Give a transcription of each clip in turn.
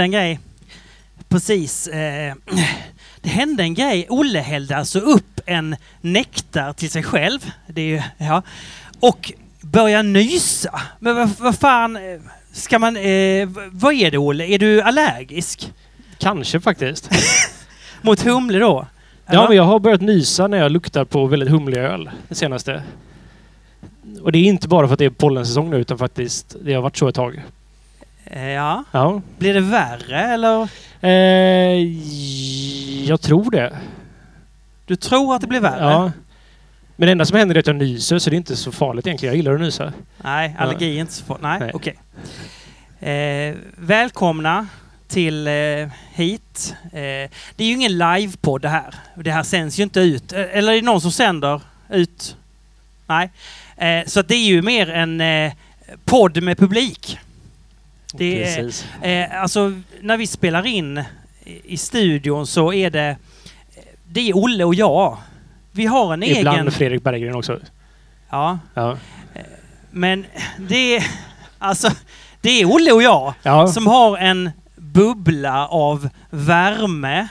hände en grej. Precis. Eh, det hände en grej. Olle hällde alltså upp en nektar till sig själv. Det är ju, ja. Och började nysa. Men vad, vad fan eh, ska man... Eh, vad är det Olle? Är du allergisk? Kanske faktiskt. Mot humle då? Ja, men jag har börjat nysa när jag luktar på väldigt humlig öl det senaste. Och det är inte bara för att det är pollensäsong nu utan faktiskt det har varit så ett tag. Eh, ja. Ja. Blir det värre eller? Eh, jag tror det. Du tror att det blir värre? Ja. Men det enda som händer är att jag nyser så det är inte så farligt egentligen. Jag gillar att nysa. Nej, allergi är inte så farligt. Nej, Nej. okej. Eh, välkomna till eh, hit. Eh, det är ju ingen livepodd det här. Det här sänds ju inte ut. Eh, Eller är det någon som sänder ut? Nej. Så det är ju mer en podd med publik. Det är, eh, alltså, när vi spelar in i, studion så är det... Det är Olle och jag. Vi har en Ibland egen... Fredrik Berggren också. Ja, Ja. men det är... Alltså, det är Olle och jag. Ja. som har en bubbla av värme,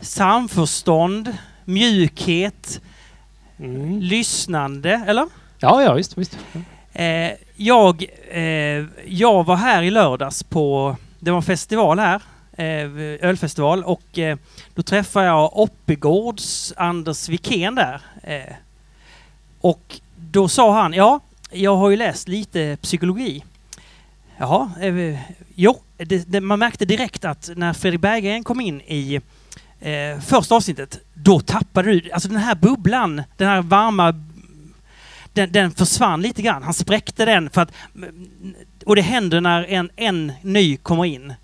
samförstånd, mjukhet, Mm. lyssnande, eller? ja, ja visst. visst. Eh, jag, eh, jag var här i lördags på, det var festival här, eh, ölfestival, och eh, då träffade jag Oppigårds Anders Wikén där. Eh, och då sa han, ja, jag har ju läst lite psykologi. Jaha, eh, jo, det, det, man märkte direkt att när Fredrik Berggren kom in i eh, första avsnittet, då tappade du, alltså den här bubblan, den här varma den, den försvann lite grann. Han spräckte den för att... Och det händer när en, en ny kommer in.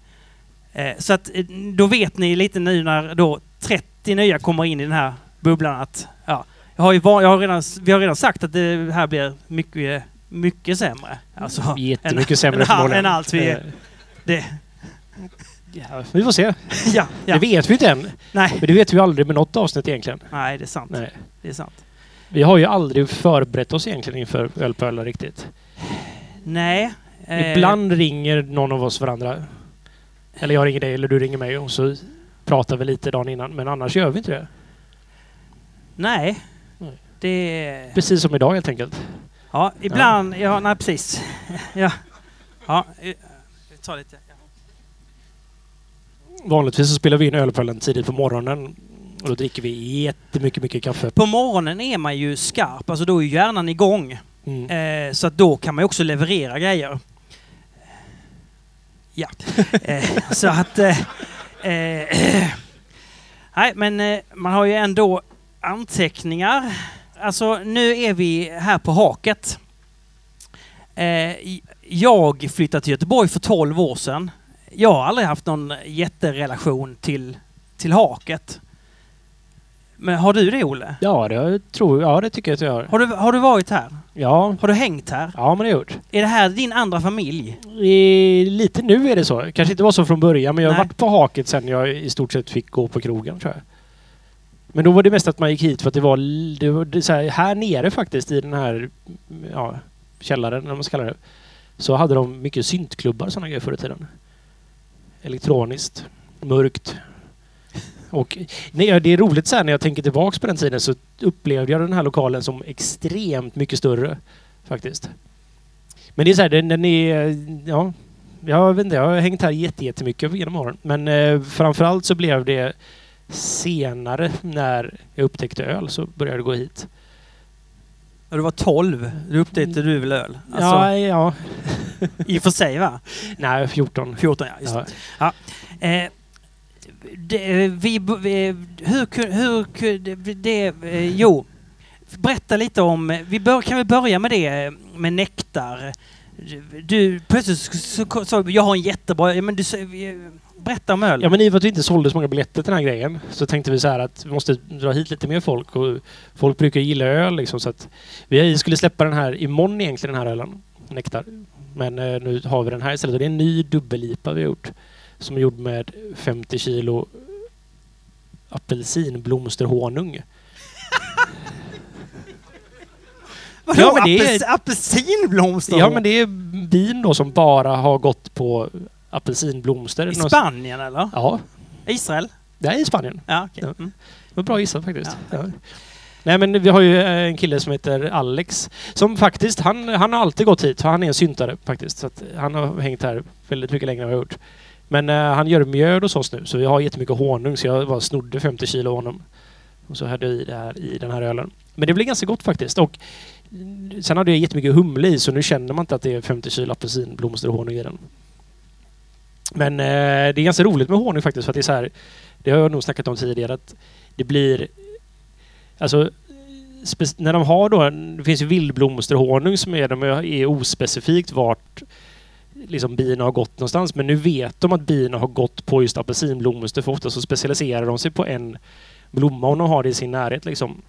Eh, så att eh, då vet ni lite nu när då 30 nya kommer in i den här bubblan att... Ja, jag har ju, jag har redan, vi har redan sagt att det här blir mycket, mycket sämre. Alltså, Jättemycket sämre än, förmodligen. än allt vi... Eh, Det, Ja, vi får se. ja, ja. Det vet vi inte än. Nej. Men det vet vi aldrig med något avsnitt egentligen. Nej, det är sant. Nej. Det är sant. Vi har ju aldrig förberett oss egentligen inför öl på öl riktigt. Nej. eh, Ibland ringer någon av oss varandra. Eller jag ringer dig eller du ringer mig och så pratar vi lite dagen innan. Men annars gör vi inte det. Nej. Det... Precis som idag helt enkelt. Ja, ibland... Ja, nej precis. Ja. Ja, eh, tar lite. Ja. Vanligtvis så spelar vi in ölpölen tidigt på morgonen. Och då dricker vi jättemycket, mycket kaffe. På morgonen är man ju skarp, alltså då är hjärnan igång. Mm. Eh, så att då kan man ju också leverera grejer. Ja. eh, så att... Eh, eh, nej, men eh, man har ju ändå anteckningar. Alltså, nu är vi här på haket. Eh, jag flyttade till Göteborg för 12 år sedan. Jag har aldrig haft någon jätterelation till, till haket. Men har du det, Olle? Ja, det tror Ja, det tycker jag att jag har. Har du, har du varit här? Ja, Har du hängt här? ja men det har jag gjort. Är det här din andra familj? Eh, lite nu är det så. Kanske inte var så från början, men jag har Nej. varit på haket sen jag i stort sett fick gå på krogen tror jag. Men då var det mest att man gick hit för att det var, det var det, här, här nere faktiskt i den här ja, källaren, eller vad man ska kalla det, så hade de mycket syntklubbar och sådana grejer förr i tiden. Elektroniskt, mörkt. Och nej, det är roligt så här när jag tänker tillbaks på den tiden så upplevde jag den här lokalen som extremt mycket större faktiskt. Men det är så här, den, den är, ja, jag vet inte, jag har hängt här jätte- jättemycket genom åren. Men eh, framförallt så blev det senare när jag upptäckte öl så började jag gå hit. När du var 12, du upptäckte du väl öl? Alltså, ja, ja. I och för sig va? Nej, 14. 14 ja, just det. Ja. Eh, det, vi, vi, hur kunde... Hur, det, det, eh, jo, berätta lite om... Vi bör, kan vi börja med det eh, med nektar? Du, plötsligt så sa du, jag har en jättebra... Men du, vi- berätta om öl. Ja, men i och med att vi inte sålde så många biljetter till den här grejen så tänkte vi så här att vi måste dra hit lite mer folk och folk brukar gilla öl liksom så att vi skulle släppa den här imorgon egentligen den här ölen, Nektar. Men eh, nu har vi den här istället och det är en ny dubbel-IPA vi har gjort som är gjord med 50 kilo apelsinblomsterhonung. Vadå, ja, men det är- apels, apelsinblomster? Ja men det är bin då som bara har gått på apelsinblomster. I Spanien eller? Ja, Israel? det är i Spanien. Ja. Ja. Mm. Det var bra gissat faktiskt. Ja. Nej men vi har ju eh, en kille som heter Alex. Som faktiskt, han, han har alltid gått hit. Han är en syntare faktiskt. Så han har hängt här väldigt mycket längre än vad jag har gjort. Men eh, han gör mjöd hos oss nu. Så vi har jättemycket honung. Så jag bara snodde 50 kilo av honom. Och så hade jag i det här i den här ölen. Men det blir ganska gott faktiskt. Och sen hade jag jättemycket humle i så nu känner man inte att det är 50 kilo apelsinblomsterhonung i den. Men eh, det är ganska roligt med honung faktiskt för att det är så här. Det har jag nog snackat om tidigare att det blir Alltså, när de har då, det finns ju vildblomsterhonung som är, de är ospecifikt vart liksom bina har gått någonstans. Men nu vet de att bina har gått på just apelsinblomster för ofta så specialiserar de sig på en blomma om de har det i sin närhet liksom.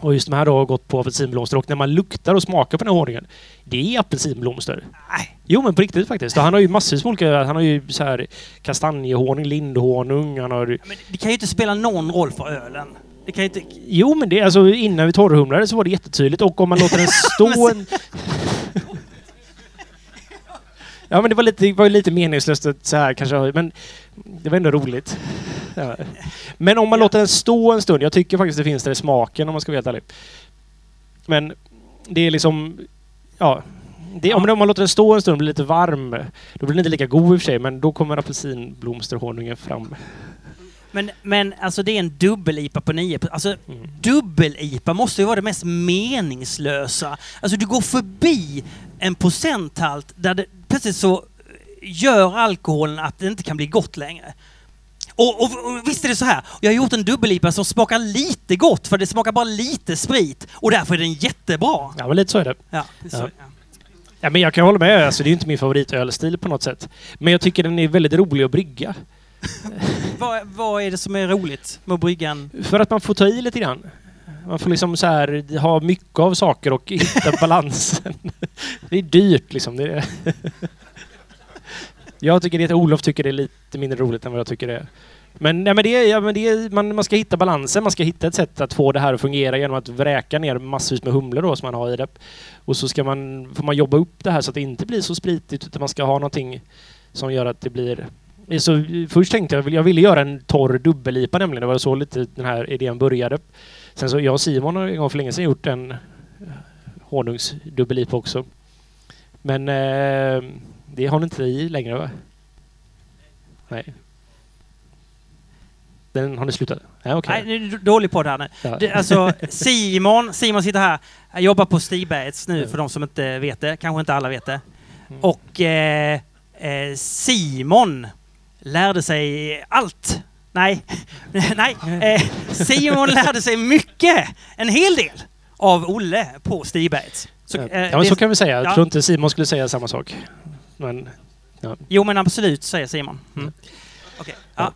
Och just de här då har gått på apelsinblomster och när man luktar och smakar på den här honungen, det är apelsinblomster. Nej. Jo men på riktigt faktiskt. Och han har ju massvis med olika, han har ju så här kastanjehonung, lindhonung, han har Men det kan ju inte spela någon roll för ölen. Det kan ju inte... Jo, men det, alltså, innan vi torrhumlade så var det jättetydligt. Och om man låter den stå en... Ja, men det var lite, det var ju lite meningslöst att så här kanske, men det var ändå roligt. Ja. Men om man Ja. låter den stå en stund, jag tycker faktiskt det finns där i smaken om man ska vara helt ärlig. Men det är liksom, ja. Det, om, om man låter den stå en stund och blir lite varm, då blir den inte lika god i och för sig, men då kommer apelsinblomsterhonungen fram. Men, men alltså det är en dubbel-IPA på 9 Alltså Mm. dubbel-IPA måste ju vara det mest meningslösa. Alltså du går förbi en procenthalt där det plötsligt så gör alkoholen att det inte kan bli gott längre. Och, och, och visst är det så här, jag har gjort en dubbel-IPA som smakar lite gott för det smakar bara lite sprit och därför är den jättebra. Ja, men lite så är det. Ja, det är så, Ja. ja. Ja, men jag kan hålla med. Alltså, det är inte min favoritölstil på något sätt. Men jag tycker den är väldigt rolig att brygga. Vad, vad är det som är roligt med att brygga en... För att man får ta i lite grann. Man får liksom så här ha mycket av saker och hitta balansen. Det är dyrt liksom. Det är jag tycker det, Olof tycker det är lite mindre roligt än vad jag tycker det är. Men, nej, men, det, ja, men det, man, man ska hitta balansen, man ska hitta ett sätt att få det här att fungera genom att vräka ner massvis med humle då som man har i det. Och så ska man, får man jobba upp det här så att det inte blir så spritigt utan man ska ha någonting som gör att det blir så först tänkte jag, jag ville göra en torr dubbel-IPA nämligen. Det var så lite den här idén började. Sen så jag och Simon har en gång för länge sedan gjort en honungsdubbel-IPA också. Men eh, det har ni inte i längre va? Nej. Den har ni slutat? Nej, okej. Nej, det är dålig podd här nu. Ja. Det, alltså, Simon, Simon sitter här, jag jobbar på Stigbergets nu Mm. för de som inte vet det, kanske inte alla vet det. Mm. Och eh, eh, Simon lärde sig allt. Nej, nej. Eh, Simon lärde sig mycket, en hel del, av Olle på Stigbergets. Så, ja, eh, men så kan vi säga. Jag ja. tror inte Simon skulle säga samma sak. Men, Jo men absolut, säger Simon. Mm. Okej. Ja.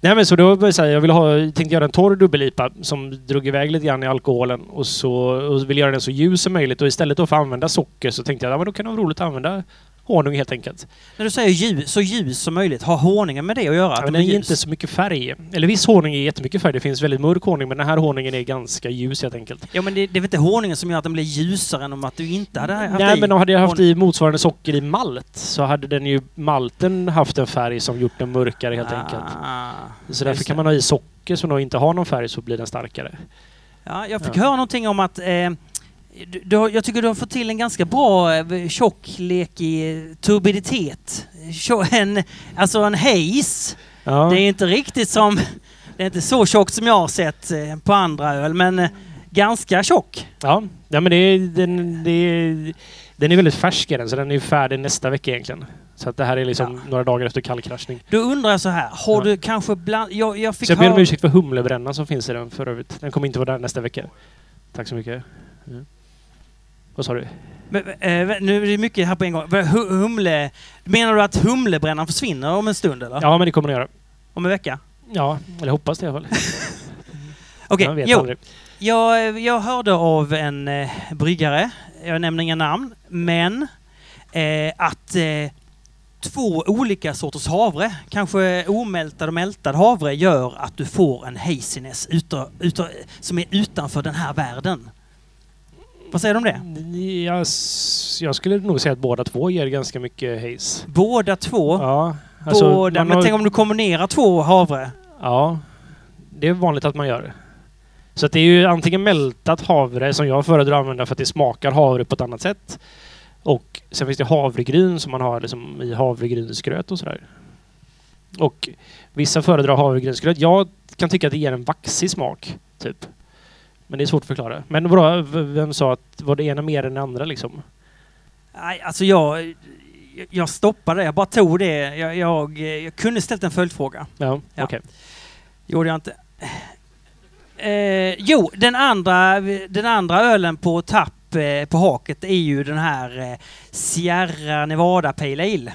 Nej men så då var jag ville ha, tänkte göra en torr dubbel-IPA som drog iväg lite grann i alkoholen och så och ville göra den så ljus som möjligt och istället då för att använda socker så tänkte jag att ja, men då kan det vara roligt att använda honung helt enkelt. När du säger ljus, så ljus som möjligt, har honungen med det att göra? Ja, den ger ljus? inte så mycket färg. Eller viss honung är jättemycket färg. Det finns väldigt mörk honung men den här honungen är ganska ljus helt enkelt. Ja men det, det är väl inte honungen som gör att den blir ljusare än om att du inte hade haft Nej i men hade jag haft i motsvarande socker i malt så hade den ju malten haft en färg som gjort den mörkare helt enkelt. Ah, Så därför kan man ha i socker som då inte har någon färg så blir den starkare. Ja, jag fick Ja. höra någonting om att eh, du, du, har- jag tycker du har fått till en ganska bra eh, tjocklekig turbiditet. En, alltså en haze. Ja. Det är inte riktigt som... Det är inte så tjockt som jag har sett eh, på andra öl, men eh, ganska tjock. Ja, ja men det är, den, det är, den är väldigt färsk den, så den är färdig nästa vecka egentligen. Så att det här är liksom Ja. några dagar efter kallkraschning. Då undrar jag så här, har Ja. du kanske bland... Jag, jag fick Så jag ber om höra- ursäkt för humlebrännan som finns i den för övrigt. Den kommer inte vara där nästa vecka. Tack så mycket. Mm. Vad sa du? Eh, nu är det mycket här på en gång. Hu- Humle... Menar du att humlebrännan försvinner om en stund eller? Ja, men det kommer den göra. Om en vecka? Ja, eller hoppas det i alla fall. Okej, vet jo. aldrig. Jag, jag hörde av en eh, bryggare, jag nämner inga namn, men eh, att eh, två olika sorters havre, kanske omältad och mältad havre, gör att du får en haziness utav, utav, som är utanför den här världen. Vad säger du om det? Jag, s- jag skulle nog säga att båda två ger ganska mycket haze. Båda två? Ja, alltså, båda? Men har- tänk om du kombinerar två havre? Ja, det är vanligt att man gör det. Så det är ju antingen mältat havre som jag föredrar att använda för att det smakar havre på ett annat sätt. Och sen finns det havregryn som man har liksom i havregrynsgröt och sådär. Och vissa föredrar havregrynsgröt. Jag kan tycka att det ger en vaxig smak, typ. Men det är svårt att förklara. Men v- vem sa att var det ena mer än det andra liksom? Nej, alltså jag... Jag stoppade det. Jag bara tog det. Jag, jag, jag kunde ställt en följdfråga. Ja, Ja. okej. Gjorde jag inte. Eh, jo, den andra, den andra ölen på tapp eh, på haket är ju den här eh, Sierra Nevada Pale Ale.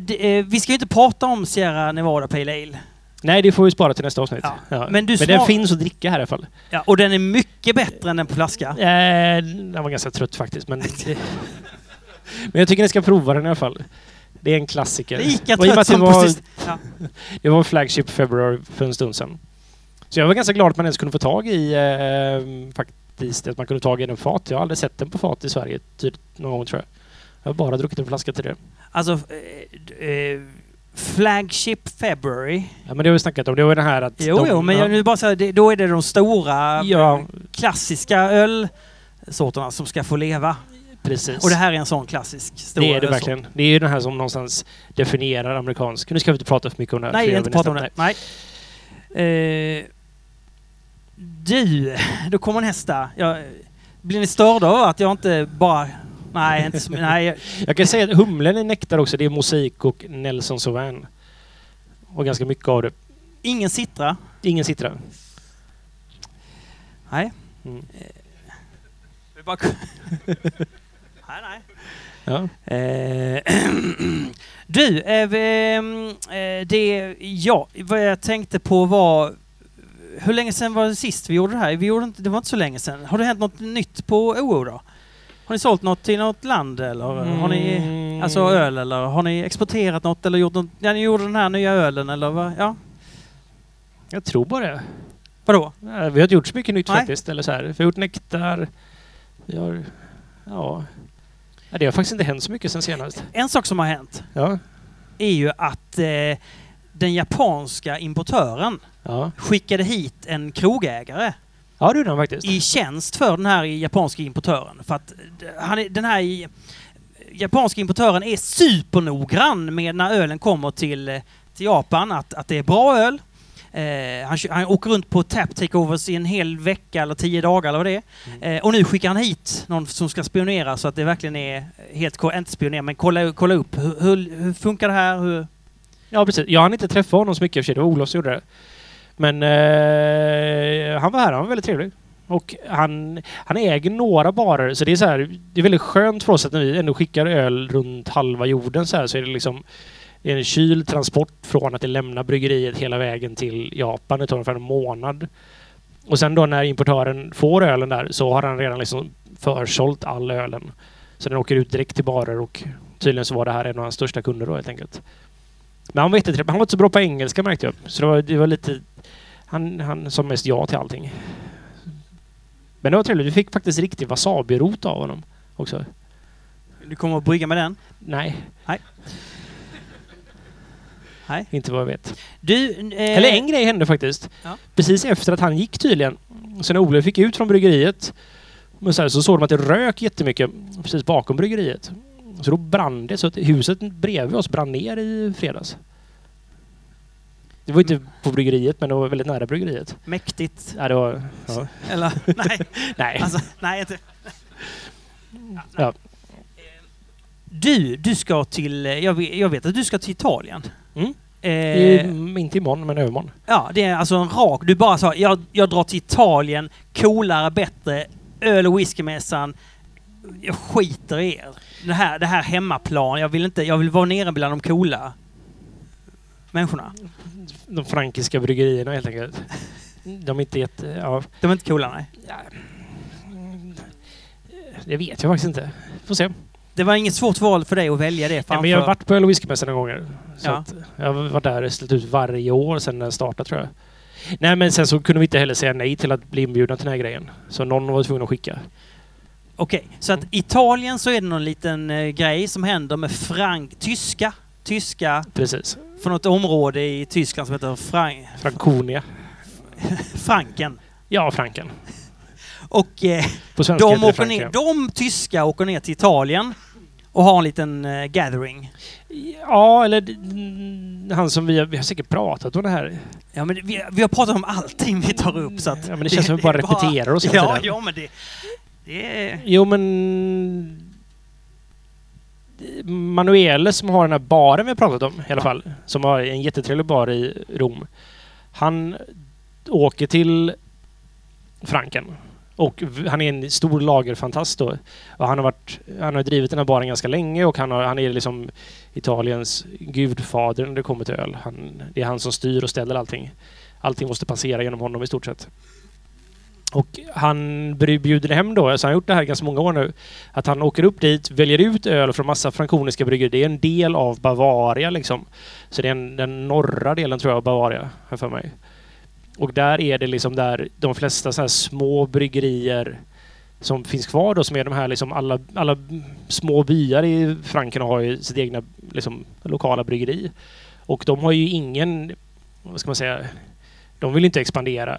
Det, eh, vi ska ju inte prata om Sierra Nevada Pale Ale. Nej, det får vi spara till nästa avsnitt. Ja. Ja. Men Men den finns att dricka här i alla fall. Ja, och den är mycket bättre än den på flaska. Eh, den var ganska trött faktiskt. Men, men jag tycker ni ska prova den i alla fall. Det är en klassiker. Lika trött att det som var, precis... Ja. det var Flagship February för en stund sedan. Så jag var ganska glad att man ens kunde få tag i eh, faktiskt att man kunde få tag i den fat. Jag har aldrig sett den på fat i Sverige typ, någon gång tror jag. Jag har bara druckit en flaska till det. Alltså, eh, eh, Flagship February. Ja, men det har vi snackat om. Det var den här att... Jo, de, jo, men ja, jag nu bara säga, det, då är det de stora Ja, klassiska ölsorterna som ska få leva. precis. Och det här är en sån klassisk stor det är det ölsort. verkligen. Det är ju den här som någonstans definierar amerikansk. Nu ska vi inte prata för mycket om det här. Nej, inte prata om det. Nej. Eh, du, då kommer nästa. Jag, blir ni störda av att jag inte bara... Nej, inte så, nej, jag- kan säga att humlen i nektar också, det är mosaik och Nelson Sauvin. Och ganska mycket av det. ingen citra. Ingen citra. Nej. Mm. Vi bara... nej, nej. Ja. Eh, du, eh, eh, det ja, vad jag tänkte på var... Hur länge sedan var det sist vi gjorde det här? Vi gjorde inte, det var inte så länge sedan. Har det hänt något nytt på OO då? Har ni sålt något till något land eller har ni... Mm. Alltså öl eller har ni exporterat något eller gjort något? Ja, ni gjorde den här nya ölen eller vad? Ja, Jag tror bara det. vadå? Ja, Vi har inte gjort så mycket nytt Nej. faktiskt. Eller så här. Vi har gjort nektar. Vi har... Ja. ja. Det har faktiskt inte hänt så mycket sen senast. En sak som har hänt Ja. är ju att eh, den japanska importören Ja. skickade hit en krogägare Ja, det gjorde han faktiskt. i tjänst för den här japanska importören. För att eh, han är, den här i- japanska importören är supernoggrann med när ölen kommer till, eh, till Japan, att, att det är bra öl. Eh, han, han åker runt på tap takeovers i en hel vecka eller tio dagar eller vad det är. Mm. Eh, och nu skickar han hit någon som ska spionera så att det verkligen är helt, inte spionera, men kolla, kolla upp hur, hur, hur funkar det här? Hur, Ja, precis. Jag hann inte träffa honom så mycket i och för sig. Det var Olof som gjorde det. Men eh, han var här. Han var väldigt trevlig. Och han, han äger några barer. Så det är så här, det är väldigt skönt för oss att när vi ändå skickar öl runt halva jorden så här så är det liksom det är en kyld transport från att det lämnar bryggeriet hela vägen till Japan. Det tar ungefär en månad. Och sen då när importören får ölen där så har han redan liksom försålt all ölen. Så den åker ut direkt till barer och tydligen så var det här en av hans största kunder då helt enkelt. Men han var jättetrevlig. Han var inte så bra på engelska märkte jag. Så det var, det var lite... Han, han sa mest ja till allting. Men det var trevligt. Vi fick faktiskt riktig wasabi-rot av honom också. du kommer att brygga med den? Nej. Nej. Nej. Inte vad jag vet. Du, eh, Eller en grej hände faktiskt. Ja. Precis efter att han gick tydligen. Så när Olof fick ut från bryggeriet men så, här, så såg de att det rök jättemycket precis bakom bryggeriet. Så då brann det. Så att huset bredvid oss brann ner i fredags. Det var inte på bryggeriet men det var väldigt nära bryggeriet. Mäktigt. Ja, det var... Ja. Eller nej, Nej. alltså, nej inte. Ja. Du, du ska till, jag vet, jag vet att du ska till Italien. Mm. Eh, inte imorgon, men övermorgon. ja, det är alltså en rak, du bara sa jag, jag drar till Italien, coolare, bättre, öl och whiskymässan. Jag skiter i er. Det här, det här hemmaplan, jag vill inte, jag vill vara nere bland de coola människorna. De frankiska bryggerierna helt enkelt. De är inte jätte... Ja. De är inte coola, nej. Det vet jag faktiskt inte. Får se. Det var inget svårt val för dig att välja det Ja, framför... men jag har varit på öl och whiskymässan några gånger. Så Ja. jag har varit där och ställt ut varje år sedan den startade tror jag. Nej men sen så kunde vi inte heller säga nej till att bli inbjudna till den här grejen. Så någon var tvungen att skicka. Okej, så att Italien så är det någon liten eh, grej som händer med frank... Tyska. Tyska Precis. från något område i Tyskland som heter Frank... Franconia. Franken. Ja, Franken. Och eh, de, det åker ner, de tyska åker ner till Italien och har en liten eh, gathering. Ja, eller mm, han som vi har, vi har säkert pratat om det här. Ja, men det- vi, vi har pratat om allting vi tar upp så att... Ja, men det känns som att vi bara repeterar oss hela Ja, tiden. ja, men det... Det är... Jo, men... Manuele som har den här baren vi har pratat om i alla fall, som har en jättetrevlig bar i Rom. Han åker till Franken. Och han är en stor lagerfantast då. Och han har, varit, han har drivit den här baren ganska länge och han, har, han är liksom Italiens gudfader när det kommer till öl. Han, det är han som styr och ställer allting. Allting måste passera genom honom i stort sett. Och han bjuder hem då, alltså han har gjort det här ganska många år nu, att han åker upp dit, väljer ut öl från massa frankoniska bryggerier. Det är en del av Bavaria liksom. Så det är en, den norra delen tror jag av Bavaria, har jag för mig. Och där är det liksom där de flesta så här små bryggerier som finns kvar då, som är de här liksom alla, alla små byar i Franken har ju sitt egna liksom, lokala bryggeri. Och de har ju ingen, vad ska man säga, de vill inte expandera.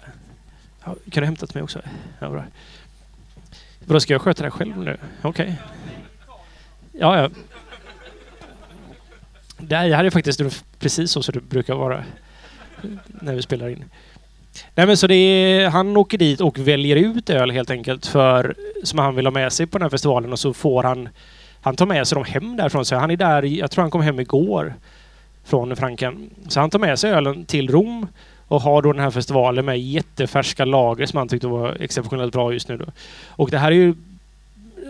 Ja, kan du hämta till mig också? Ja, bra. Vadå, ska jag sköta det här själv nu? Okej. Ja, ja. Det här är faktiskt precis så som det brukar vara när vi spelar in. Nej men så det är, han åker dit och väljer ut öl helt enkelt för som han vill ha med sig på den här festivalen och så får han han tar med sig dem hem därifrån. Så han är där, jag tror han kom hem igår från Franken. Så han tar med sig ölen till Rom och har då den här festivalen med jättefärska lager som han tyckte var exceptionellt bra just nu. Då. Och det här är ju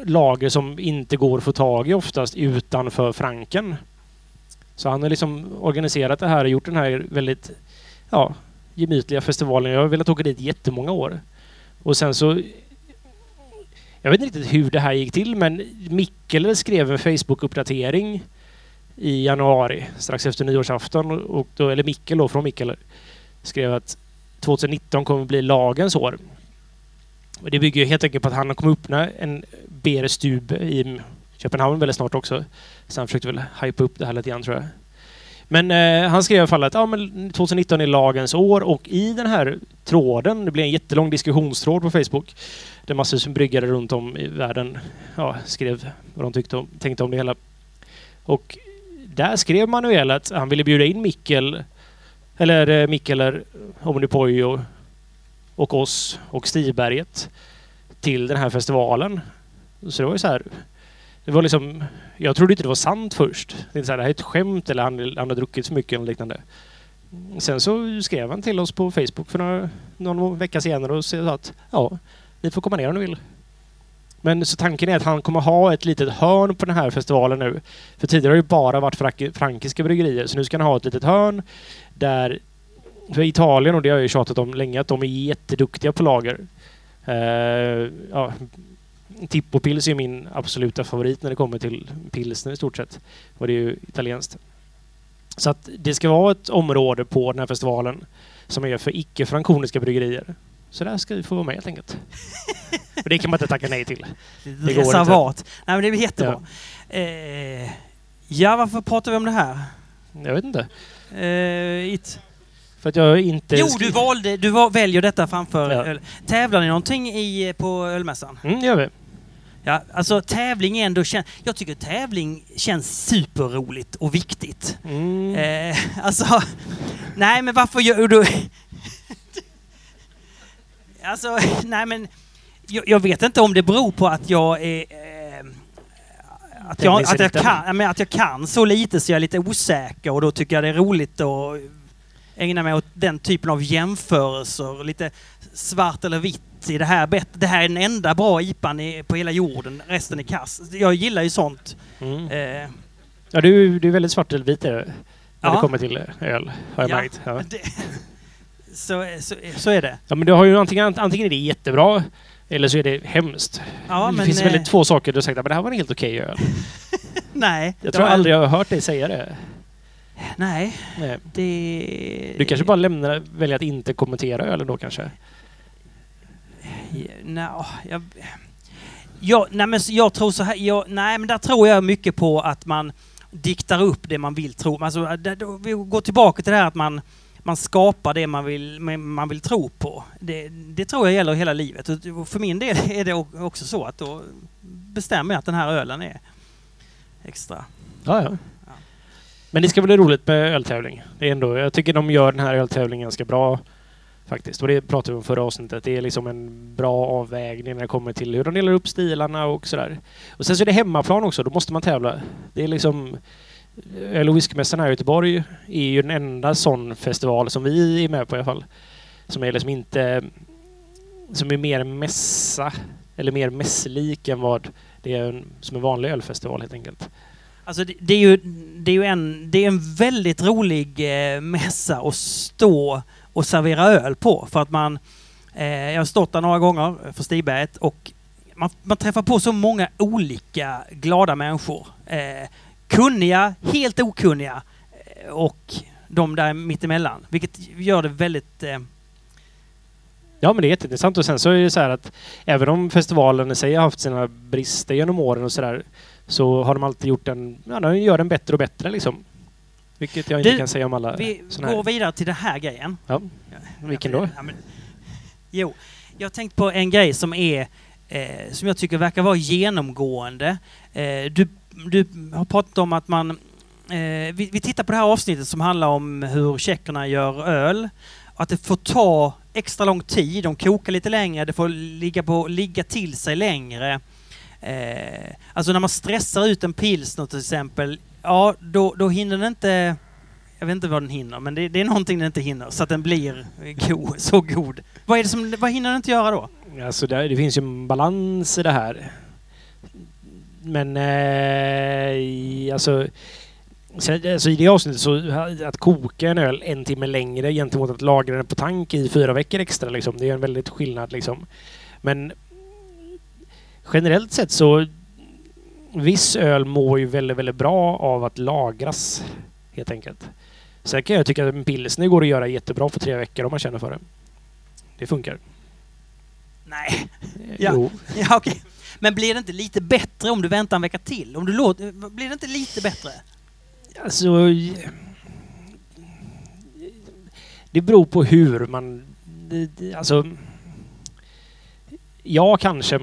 lager som inte går att få tag i oftast utanför Franken. Så han har liksom organiserat det här och gjort den här väldigt ja, gemytliga festivalen. Jag har velat åka dit jättemånga år. Och sen så... Jag vet inte riktigt hur det här gick till men Mikkel skrev en Facebook-uppdatering i januari strax efter nyårsafton. Och då, eller Mikkel då, från Mikkel skrev att 2019 kommer bli lagens år. Och det bygger ju helt enkelt på att han kommer öppna en beer stub i Köpenhamn väldigt snart också. Så han försökte väl hypa upp det här lite grann tror jag. Men eh, han skrev i alla fall att ja, men 2019 är lagens år och i den här tråden, det blev en jättelång diskussionstråd på Facebook där massor som bryggare runt om i världen ja, skrev vad de tyckte om, tänkte om det hela. Och där skrev Manuel att han ville bjuda in Mikkel eller eh, Mikkeler, Omnipojo och oss och Stiberget till den här festivalen. Så det var ju så här. Det var liksom... Jag trodde inte det var sant först. Det är så här, det här är ett skämt eller han, han har druckit för mycket eller liknande. Sen så skrev han till oss på Facebook för några, någon vecka senare och sa att ja, ni får komma ner om ni vill. Men så tanken är att han kommer ha ett litet hörn på den här festivalen nu. För tidigare har det bara varit frank- frankiska bryggerier. Så nu ska han ha ett litet hörn där... För Italien, och det har jag ju tjatat om länge, att de är jätteduktiga på lager. Uh, ja, Tippo Pils är min absoluta favorit när det kommer till pilsner i stort sett. Och det är ju italienskt. Så att det ska vara ett område på den här festivalen som är för icke-frankoniska bryggerier. Så där ska vi få vara med helt enkelt. Och det kan man inte tacka nej till. går Reservat. Nej, men det är jättebra. Ja. Eh, ja, varför pratar vi om det här? Jag vet inte. Eh, it. För att jag inte... Jo, du valde, du var, väljer detta framför Ja. öl. Tävlar ni någonting i, på ölmässan? Mm, gör vi. Ja, alltså tävling är ändå... Jag tycker tävling känns superroligt och viktigt. Mm. Eh, alltså... Nej, men varför gör du... alltså, nej men... Jag, jag vet inte om det beror på att jag är... Eh, att, jag, att, jag kan, men att jag kan så lite så jag är lite osäker och då tycker jag det är roligt att ägna mig åt den typen av jämförelser. Lite svart eller vitt. I det, här, bet- det här är den enda bra IPan i, på hela jorden, resten är kass. Jag gillar ju sånt. Mm. Eh, Ja, du, du är väldigt svart eller vit när Ja. det kommer till öl, har jag Ja. märkt. Ja. det, så, så, så är det. ja, men du har ju antingen, antingen är det jättebra eller så är det hemskt. Ja, det men, finns eh, väldigt två saker du har sagt att det här var en helt okej öl. Nej. Jag det tror var- aldrig jag har hört dig säga det. Nej, Nej. det... Du kanske bara lämnar, väljer att inte kommentera ölen då kanske? Nå, jag... Jag, nej, men jag tror så här, jag, nej men där tror jag mycket på att man diktar upp det man vill tro. Alltså, det, då, vi går tillbaka till det här att man, man skapar det man vill, man vill tro på. Det, det tror jag gäller hela livet. Och för min del är det också så att då bestämmer jag att den här ölen är extra. Ja, ja. Men det ska bli roligt med öltävling. Det är ändå, jag tycker de gör den här öltävlingen ganska bra faktiskt. Och det pratade vi om förra avsnittet. Det är liksom en bra avvägning när det kommer till hur de delar upp stilarna och sådär. Och sen så är det hemmaplan också, då måste man tävla. Det är liksom... Öl och whiskymässan här i Göteborg är ju den enda sån festival som vi är med på i alla fall. Som är liksom inte... Som är mer mässa, eller mer mässlik än vad det är en, som en vanlig ölfestival helt enkelt. Alltså det, det, är ju, det är ju en, det är en väldigt rolig eh, mässa att stå och servera öl på. För att man, eh, jag har stått där några gånger för Stigberget och man, man träffar på så många olika glada människor. Eh, kunniga, helt okunniga eh, och de där mittemellan. Vilket gör det väldigt eh, Ja, men det är jätteintressant. Och sen så är det så här att även om festivalen i sig har haft sina brister genom åren och sådär så har de alltid gjort den, ja, de gör den bättre och bättre liksom. Vilket jag inte du, kan säga om alla Vi går vidare till den här grejen. Ja. Vilken då? Ja, men, jo, jag har tänkt på en grej som är eh, som jag tycker verkar vara genomgående. Eh, du, du har pratat om att man eh, vi, vi tittar på det här avsnittet som handlar om hur tjeckerna gör öl. Att det får ta extra lång tid, de kokar lite längre, det får ligga, på, ligga till sig längre. Eh, alltså när man stressar ut en pilsner till exempel, ja då, då hinner den inte jag vet inte vad den hinner, men det, det, är någonting den inte hinner så att den blir go, så god. Vad, är det som, vad hinner den inte göra då? Alltså det, det finns ju en balans i det här. Men eh, alltså, alltså i det avsnittet så att koka en öl en timme längre gentemot att lagra den på tank i fyra veckor extra liksom. Det är en väldigt skillnad liksom. Men generellt sett så viss öl mår ju väldigt, väldigt bra av att lagras helt enkelt. Sen kan jag tycka att en pilsner går att göra jättebra på tre veckor om man känner för det. Det funkar. Nej. Ja, jo. ja okej. Men blir det inte lite bättre om du väntar en vecka till? Om du låter, blir det inte lite bättre? Alltså... Det beror på hur man... Alltså... Ja, kanske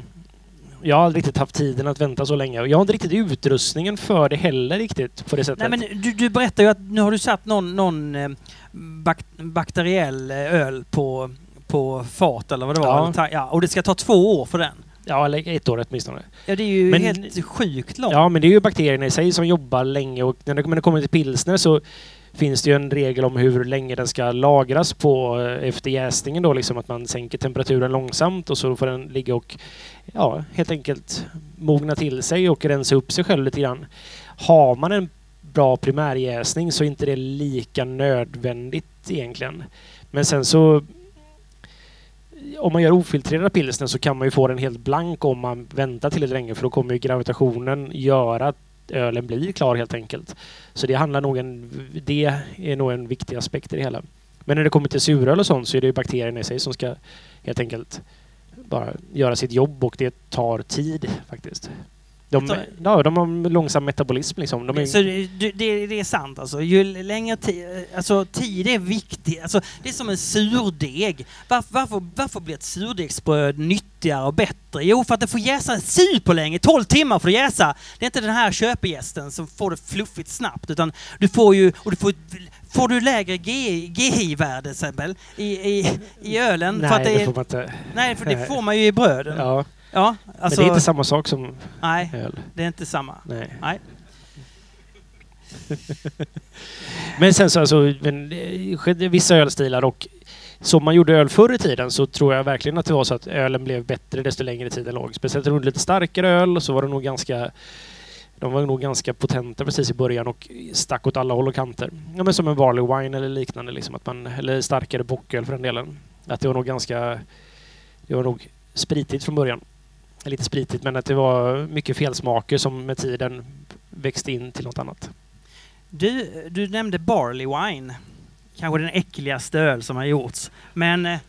jag har aldrig riktigt haft tiden att vänta så länge. Jag har inte riktigt utrustningen för det heller riktigt på det sättet. Nej, men du, du berättar ju att nu har du satt någon, någon eh, bak bakteriell eh, öl på, på fat eller vad det var. Ja. ja. Och det ska ta två år för den. Ja, eller ett år åtminstone. Ja, det är ju men, helt sjukt långt. Ja, men det är ju bakterierna i sig som jobbar länge och när det kommer till pilsner så finns det ju en regel om hur länge den ska lagras på eh, efter jäsningen då, liksom att man sänker temperaturen långsamt och så får den ligga och ja, helt enkelt mogna till sig och rensa upp sig själv lite grann. Har man en bra primärjäsning så är inte det lika nödvändigt egentligen. Men sen så om man gör ofiltrerad pilsner så kan man ju få den helt blank om man väntar till länge för då kommer ju gravitationen göra att ölen blir klar helt enkelt. Så det handlar nog en, det är nog en viktig aspekt i det hela. Men när det kommer till suröl och sånt så är det ju bakterierna i sig som ska helt enkelt bara göra sitt jobb och det tar tid faktiskt. De, ja, de har långsam metabolism liksom. De är... Så det, det, det, är sant alltså. Ju längre tid, alltså tid är viktigt. Alltså, det är som en surdeg. Varför, varför, varför blir ett surdegsbröd nyttigare och bättre? Jo, för att det får jäsa superlänge. 12 timmar får det jäsa. Det är inte den här köpgästen som får det fluffigt snabbt, utan du får ju, och du får Får du lägre GI-värde exempel i, i, i ölen? Nej, för det, det får man inte. Nej, för det får man ju i bröden. Ja. Ja, alltså, Men det är alltså- inte samma sak som nej, öl. det är inte samma. Nej. nej. men sen så alltså, vissa ölstilar och som man gjorde öl förr i tiden så tror jag verkligen att det var så att ölen blev bättre desto längre tiden låg. Speciellt runt lite starkare öl så var det nog ganska de var nog ganska potenta precis i början och stack åt alla håll och kanter. Ja, men som en Barley Wine eller liknande, liksom, att man, eller starkare bocköl för den delen. Att det var nog ganska... Det var nog spritigt från början. Lite spritigt, men att det var mycket felsmaker som med tiden växte in till något annat. Du, du nämnde Barley Wine. Kanske den äckligaste öl som har gjorts. Men... Eh,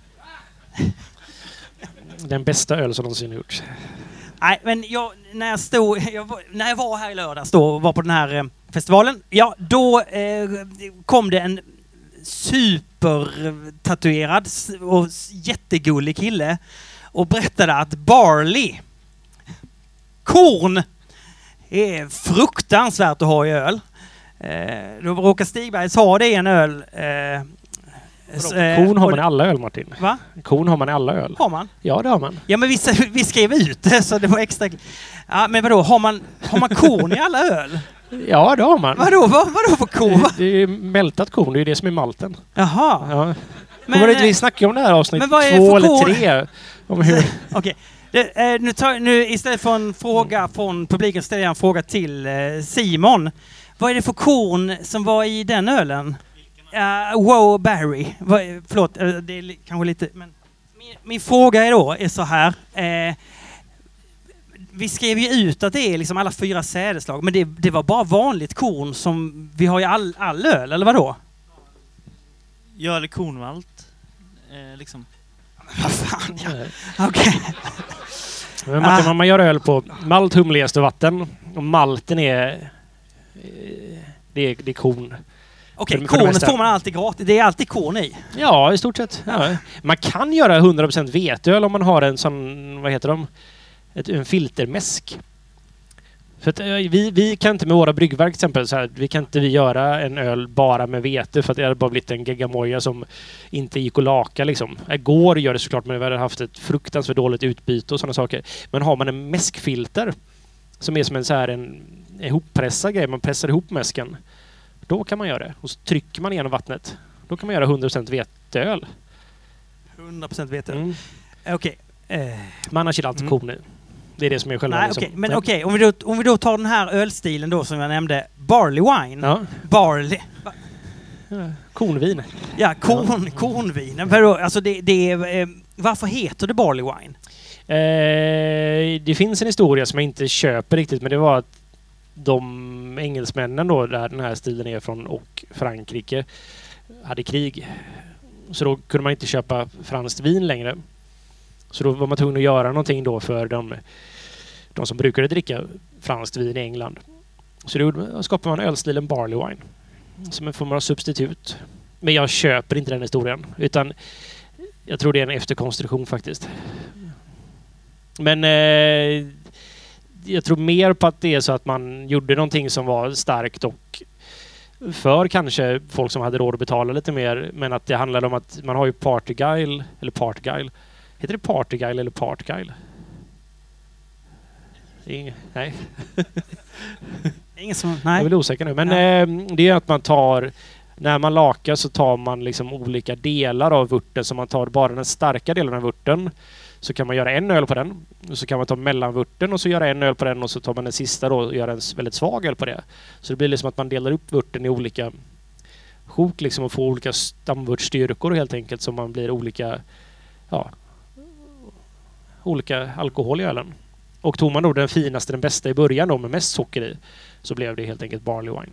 den bästa öl som någonsin gjorts. Nej, men jag, när, jag stod, jag när jag var här i lördags då och var på den här eh, festivalen, ja då eh, kom det en supertatuerad och jättegullig kille och berättade att barley, korn, är fruktansvärt att ha i öl. Eh, då råkar Stigbergs ha det i en öl. Eh, eh, Kon har man i alla öl Martin. Va? Kon har man i alla öl. Har man? Ja, det har man. Ja men vi, vi skrev ut det så det var extra... Ja men vadå, har man, har man korn i alla öl? Ja, det har man. Vadå, vad, vadå för korn? Det är mältat korn, det är det som är malten. Jaha. Ja. Men, eh, vi snackade om det här avsnitt två eller korn? tre? Om hur... Okej. Det, eh, nu, tar, nu istället för en fråga från publiken ställer jag en fråga till eh, Simon. Vad är det för korn som var i den ölen? Uh, wow Barry. Är- förlåt, eh, det är kanske lite... Men min, min fråga är då är så här. Eh, vi skrev ju ut att det är liksom alla fyra sädeslag, men det, det var bara vanligt korn som vi har i all, all öl, eller vadå? Ja, eller kornmalt. Eh, liksom. Vad fan, ja. Okej. Men Martin, Ah. man gör öl på malt, humle, jäst och vatten och malten är... eh, Det är, det är korn. Okej, det kornet får man alltid gratis. Det är alltid korn i. Ja, i stort sett. Ja. Man kan göra 100% veteöl om man har en sån, vad heter de? Ett, en filtermäsk. För att, eh, vi, vi kan inte med våra bryggverk till exempel, så här, vi kan inte vi göra en öl bara med vete för att det hade bara blivit en geggamoja som inte gick att laka liksom. Går göra det såklart men vi hade haft ett fruktansvärt dåligt utbyte och sådana saker. Men har man en mäskfilter som är som en så här en ihoppressad grej, man pressar ihop mäsken. Då kan man göra det. Och så trycker man igenom vattnet. Då kan man göra 100% veteöl. 100% vet jag. Mm. Okej. Eh, Men annars är det alltid Mm. korn i. Det är det som är själva... nej, liksom- okej. Men okej, om, vi då, om vi då tar den här ölstilen då som jag nämnde. Barley wine. Ja. Barley. Ja. Kornvin. Ja, korn, kornvin. Vadå? Alltså det, det eh, varför heter det barley wine? Eh, det finns en historia som jag inte köper riktigt men det var att de engelsmännen då, där den här stilen är från och Frankrike hade krig. Så då kunde man inte köpa franskt vin längre. Så då var man tvungen att göra någonting då för de, de som brukade dricka franskt vin i England. Så då skapade man ölstilen Barley Wine. Som en form av substitut. Men jag köper inte den historien. Utan jag tror det är en efterkonstruktion faktiskt. Men eh, jag tror mer på att det är så att man gjorde någonting som var starkt och för kanske folk som hade råd att betala lite mer. Men att det handlade om att man har ju Partyguile, eller Partguile. Heter det Partyguile eller Partguile? Nej, Ingen som... jag är Nej. väl osäker nu. Men Ja. eh, det är att man tar... När man lakar så tar man liksom olika delar av vörten. Så man tar bara den starka delen av vörten. Så kan man göra en öl på den. Och så kan man ta mellanvörten och så göra en öl på den och så tar man den sista då och gör en väldigt svag öl på det. Så det blir liksom att man delar upp vörten i olika sjok liksom och får olika stamvörtstyrkor helt enkelt. Så man blir olika... Ja, olika alkohol i ölen. Och tog man då den finaste, den bästa i början då med mest socker i så blev det helt enkelt barley wine.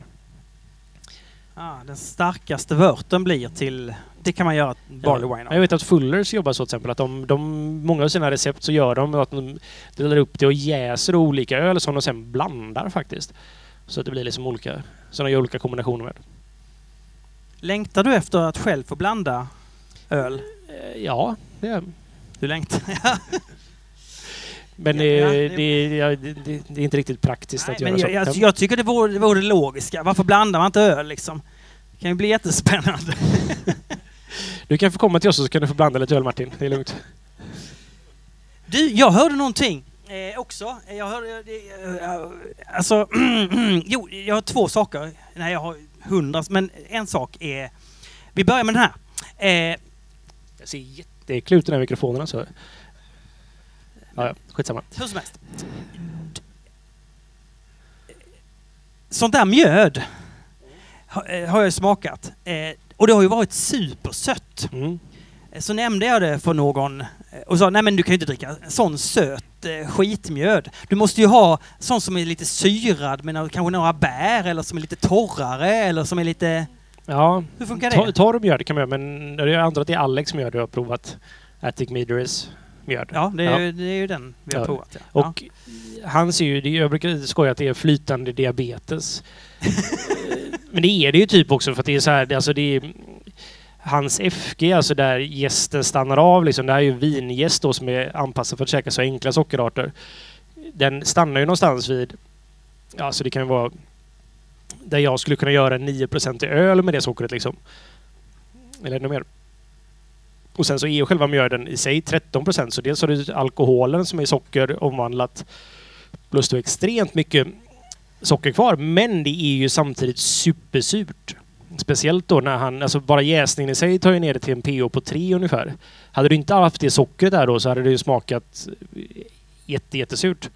Ah, den starkaste vörten blir till... Det kan man göra barley wine Jag av. vet att Fullers jobbar så till exempel att de, de, många av sina recept så gör de att de delar upp det och jäser olika öl som de sen blandar faktiskt. Så att det blir liksom olika, så de gör olika kombinationer med. Längtar du efter att själv få blanda öl? Eh, Ja, det är Du längtar? Men Ja, det, det, ja, det, det, är inte riktigt praktiskt Nej, att göra så. jag, jag, tycker det vore, det vore logiska. Varför blandar man inte öl liksom? Det kan ju bli jättespännande. Du kan få komma till oss så kan du få blanda lite öl Martin. Det är lugnt. Du, jag hörde någonting eh, också. Jag hörde... Eh, alltså, jo, jag har två saker. Nej, jag har hundra. Men en sak är... Vi börjar med den här. Eh, Jag ser jätteäcklig ut den här mikrofonen alltså. Ja, skitsamma. hur som helst. Sånt där mjöd har, eh, har jag smakat. Eh, och det har ju varit supersött. Mm. Eh, Så nämnde jag det för någon och sa nej men du kan ju inte dricka sån söt skitmjöd. Du måste ju ha sån som är lite syrad med kanske några bär eller som är lite torrare eller som är lite... Ja, Hur funkar det? torr mjöd kan man göra men jag antar att det är Alex det och har provat. Attic Midris. Mjöd. Ja, det är, Ja. Ju, det är ju den vi har Ja. provat. Ja. Och han ser ju, det- jag brukar skoja att det är flytande diabetes. Eh, Men det är det ju typ också för att det är så här, det- alltså det är hans FG, alltså där gästen stannar av liksom. Det här är ju vingäst då som är anpassad för att käka så enkla sockerarter. Den stannar ju någonstans vid, ja, alltså det kan ju vara där jag skulle kunna göra en 9% i öl med det sockret liksom. Eller ännu mer. Och sen så är ju själva mjöden i sig 13% så dels har du alkoholen som är socker omvandlat plus har extremt mycket socker kvar. Men det är ju samtidigt supersurt. Speciellt då när han, alltså bara jäsningen i sig tar ju ner det till en pH på 3 ungefär. Hade du inte haft det sockret där då så hade det ju smakat jätte, jättesurt.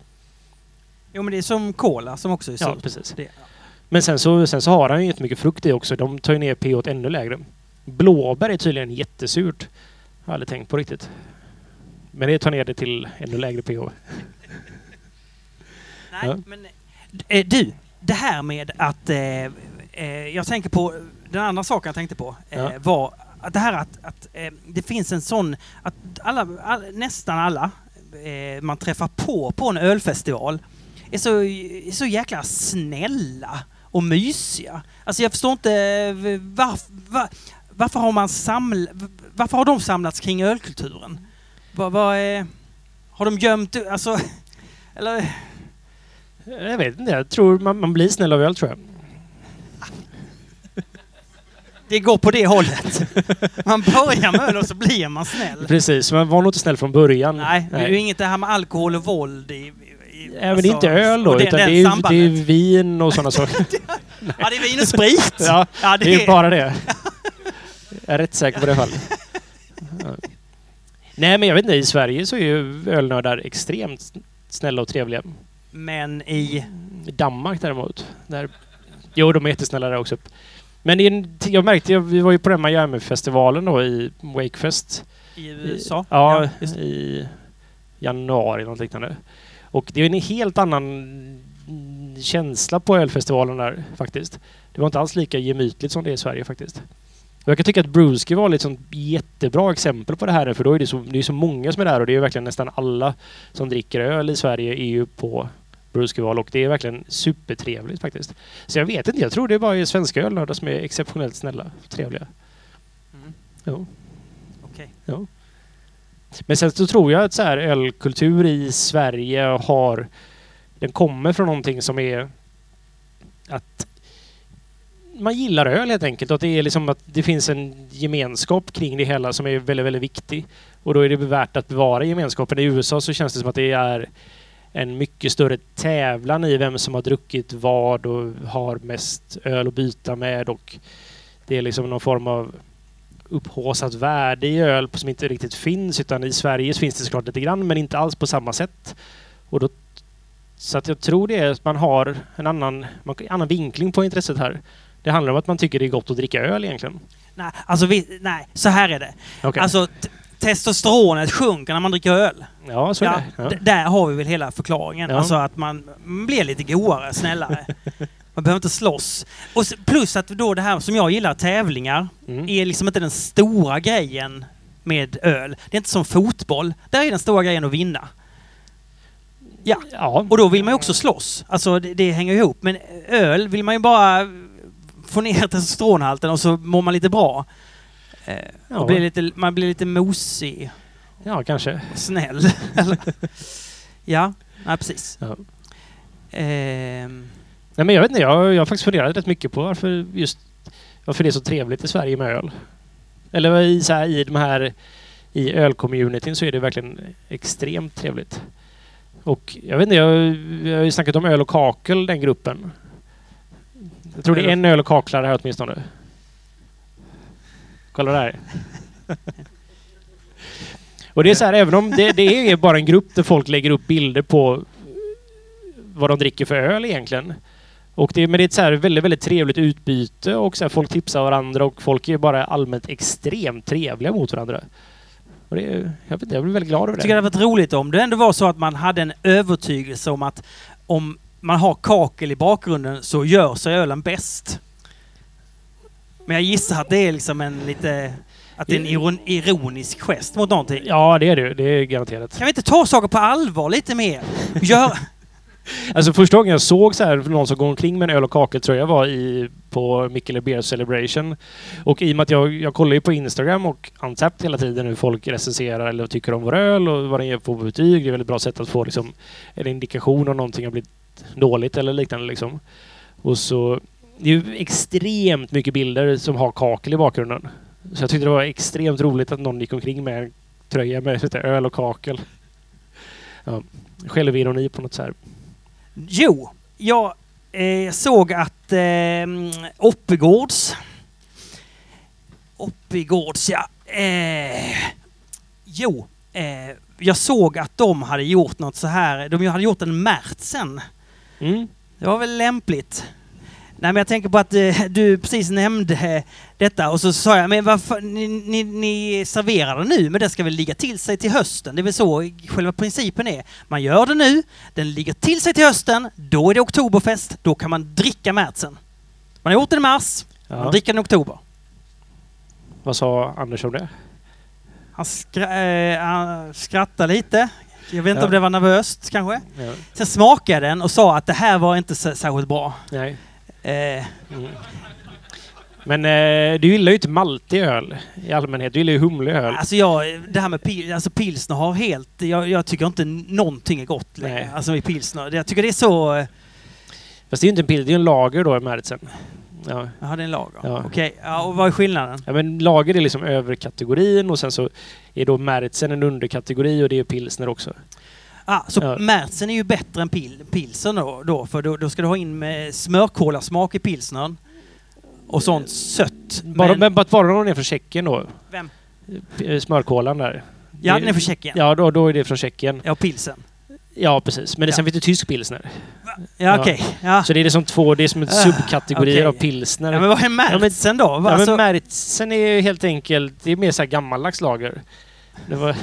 Jo, men det är som cola som också är Ja, surt. precis. Det, Men sen så, sen så har han ju jättemycket frukt i också. De tar ju ner pH ännu lägre. Blåbär är tydligen jättesurt. Jag har aldrig tänkt på riktigt. Men det tar ner det till ännu lägre pH. Nej, Ja. men eh, du, det här med att eh, eh, jag tänker på den andra saken jag tänkte på eh, Ja. var att det här att, att det finns en sån att alla, all, nästan alla man träffar på på en ölfestival är så, är så jäkla snälla och mysiga. Alltså jag förstår inte varför, var, varför har man saml, varför har de samlats kring ölkulturen? Vad, vad är, har de gömt, alltså, eller Jag vet inte. Jag tror man, man blir snäll av öl tror jag. Det går på det hållet. Man börjar med öl och så blir man snäll. Precis, man var nog inte snäll från början. Nej, det är ju inget det här med alkohol och våld i... i Ja, men det är inte alltså, öl då, det- utan det är, ju, det är vin och sådana saker. Ja, det är vin och sprit! ja, Ja, det är ju bara det. Jag är rätt säker på det fallet. Ja. Nej, men jag vet inte. I Sverige så är ju ölnördar extremt snälla och trevliga. Men i... Danmark däremot, där... Jo, de är jättesnälla där också. Men en, jag märkte, vi var ju på den Miami-festivalen då i Wakefest. I USA? Ja, det. i januari, något liknande. Och det är en helt annan känsla på ölfestivalen där faktiskt. Det var inte alls lika gemytligt som det är i Sverige faktiskt. Jag kan tycka att Brewski var ett sånt jättebra exempel på det här för då är det så, det är så många som är där och det är verkligen nästan alla som dricker öl i Sverige är ju på Brewskival och det är verkligen supertrevligt faktiskt. Så jag vet inte, jag tror det är bara svenska ölnördar som är exceptionellt snälla och trevliga. Mm, Jo. Okej. Ja. Men sen så tror jag att så här ölkultur i Sverige har... Den kommer från någonting som är att man gillar öl helt enkelt. Att det är liksom att det finns en gemenskap kring det hela som är väldigt, väldigt viktig. Och då är det värt att bevara gemenskapen. I USA så känns det som att det är en mycket större tävlan i vem som har druckit vad och har mest öl att byta med och det är liksom någon form av upphåsat värde i öl som inte riktigt finns utan i Sverige finns det såklart lite grann men inte alls på samma sätt. Och då, så att jag tror det är att man har en annan, annan vinkling på intresset här. Det handlar om att man tycker det är gott att dricka öl egentligen. Nej, alltså vi, nej, så här är det. Okej. Alltså testosteronet sjunker när man dricker öl. ja, så är det. Ja. d- Där har vi väl hela förklaringen. Ja. Alltså att man, man blir lite godare, snällare. Man behöver inte slåss. Och s- plus att då det här som jag gillar, tävlingar, Mm. är liksom inte den stora grejen med öl. Det är inte som fotboll. Där är den stora grejen att vinna. Ja, ja. och då vill man ju också slåss. Alltså det, det hänger ihop. Men öl vill man ju bara få ner testosteronhalten och så mår man lite bra. Eh, Ja. och blir lite, man blir lite mosig ja, kanske. snäll. Ja, nej, precis. Ja. Ehm, Nej, men jag vet inte, jag, jag har faktiskt funderat rätt mycket på varför just varför det är så trevligt i Sverige med öl. Eller i, så här, i de här i ölcommunityn så är det verkligen extremt trevligt. Och jag vet inte, jag, jag har ju snackat om öl och kakel, den gruppen. Jag tror det är en öl och kaklare här åtminstone. Kolla där. Och det är så här, även om det, det är bara en grupp där folk lägger upp bilder på vad de dricker för öl egentligen. Och det, men det är ett så här väldigt, väldigt trevligt utbyte och så här, folk tipsar varandra och folk är bara allmänt extremt trevliga mot varandra. Och det, jag, vet inte, jag blir väldigt glad över Jag tycker det. hade varit roligt om det ändå var så att man hade en övertygelse om att om man har kakel i bakgrunden så gör sig ölen bäst. Men jag gissar att det är liksom en lite... Att det är en iron, ironisk gest mot någonting. Ja, det är det. Det är garanterat. Kan vi inte ta saker på allvar lite mer? Gör... Alltså första gången jag såg så här, någon som går omkring med en öl och kakeltröja var i, på Mikkele Beer Celebration. Och i och med att jag, jag kollar ju på Instagram och Untapped hela tiden hur folk recenserar eller tycker om vår öl och vad den ger på betyg. Det är ett väldigt bra sätt att få liksom, en indikation om någonting har blivit dåligt eller liknande. Liksom. Och så, det är ju extremt mycket bilder som har kakel i bakgrunden. Så jag tyckte det var extremt roligt att någon gick omkring med en tröja med lite öl och kakel. Ja, självironi på något så här. Jo, jag eh, såg att eh, Oppegårds... Oppigårds, ja. Eh, jo, eh, jag såg att de hade gjort något så här. De hade gjort en Märtsen. Mm. Det var väl lämpligt. Nej, men jag tänker på att eh, du precis nämnde eh, detta och så sa jag, men varför, ni, ni, ni serverar det nu, men det ska väl ligga till sig till hösten? Det är väl så själva principen är. Man gör det nu, den ligger till sig till hösten, då är det oktoberfest, då kan man dricka märtsen. Man har gjort den i mars, man Ja. dricker den i oktober. Vad sa Anders om det? Han, skra, eh, han skrattade lite. Jag vet inte Ja. om det var nervöst kanske. Ja. Sen smakade jag den och sa att det här var inte särskilt bra. Nej. Eh, Mm. Men eh, du gillar ju inte maltig öl i allmänhet. Du gillar ju humlig öl. Alltså jag, det här med pil, alltså pilsner har helt... Jag, jag tycker inte någonting är gott längre. Alltså i pilsner. Jag tycker det är så... eh, Fast det är ju inte en pil, det är en lager då i Märtsen. Ja. Jaha, det är en lager. Ja. Okej, ja, och vad är skillnaden? ja, men lager är liksom överkategorin och sen så är då Märtsen en underkategori och det är pilsner också. Ah, så Ja. Märtsen är ju bättre än pil, pilsen då, då för då, då ska du ha in med smörkolasmak i pilsnern. Och sånt sött. Bara, men, Men, bara, bara någon är från Tjeckien då. Vem? Smörkolan där. Ja, Det- den är från Tjeckien. Ja, då, då är det från Tjeckien. Ja, pilsen. Ja, precis. Men det, Ja. sen finns det tysk pilsner. Ja, okej. Ja. Så det är som två, det är som en Ah, subkategorier okej. av pilsner. ja, men vad är Märtsen då? Ja, Alltså, men Märtsen är ju helt enkelt, det är mer så här gammaldags lager. Det var,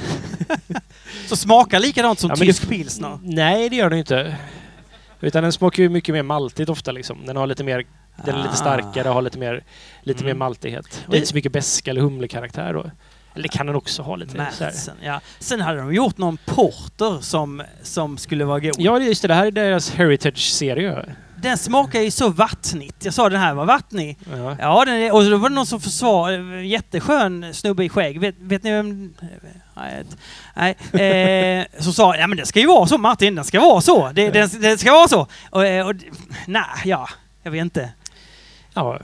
så smakar likadant som Ja, tysk det- pilsner? nej, det gör den inte. Utan den smakar ju mycket mer maltigt ofta liksom. Den har lite mer, den är lite Ah. starkare och har lite mer, lite Mm. mer maltighet. Och Det- inte så mycket beska eller humlekaraktär då. Eller kan den också ha lite. Märtsen, ja. Sen hade de gjort någon porter som, som skulle vara god. Ja, just det. Det här är deras Heritage-serie. Den smakar ju så vattnigt. Jag sa den här var vattnig. Ja. Ja, den är, och då var det någon som försvarade, jätteskön snubbe i skägg. Vet, vet ni vem? Nej, nej. Eh, som sa, ja men det ska ju vara så Martin, den ska vara så. Det, det, det ska vara så. Och, eh, och, nej, ja, jag vet inte. ja.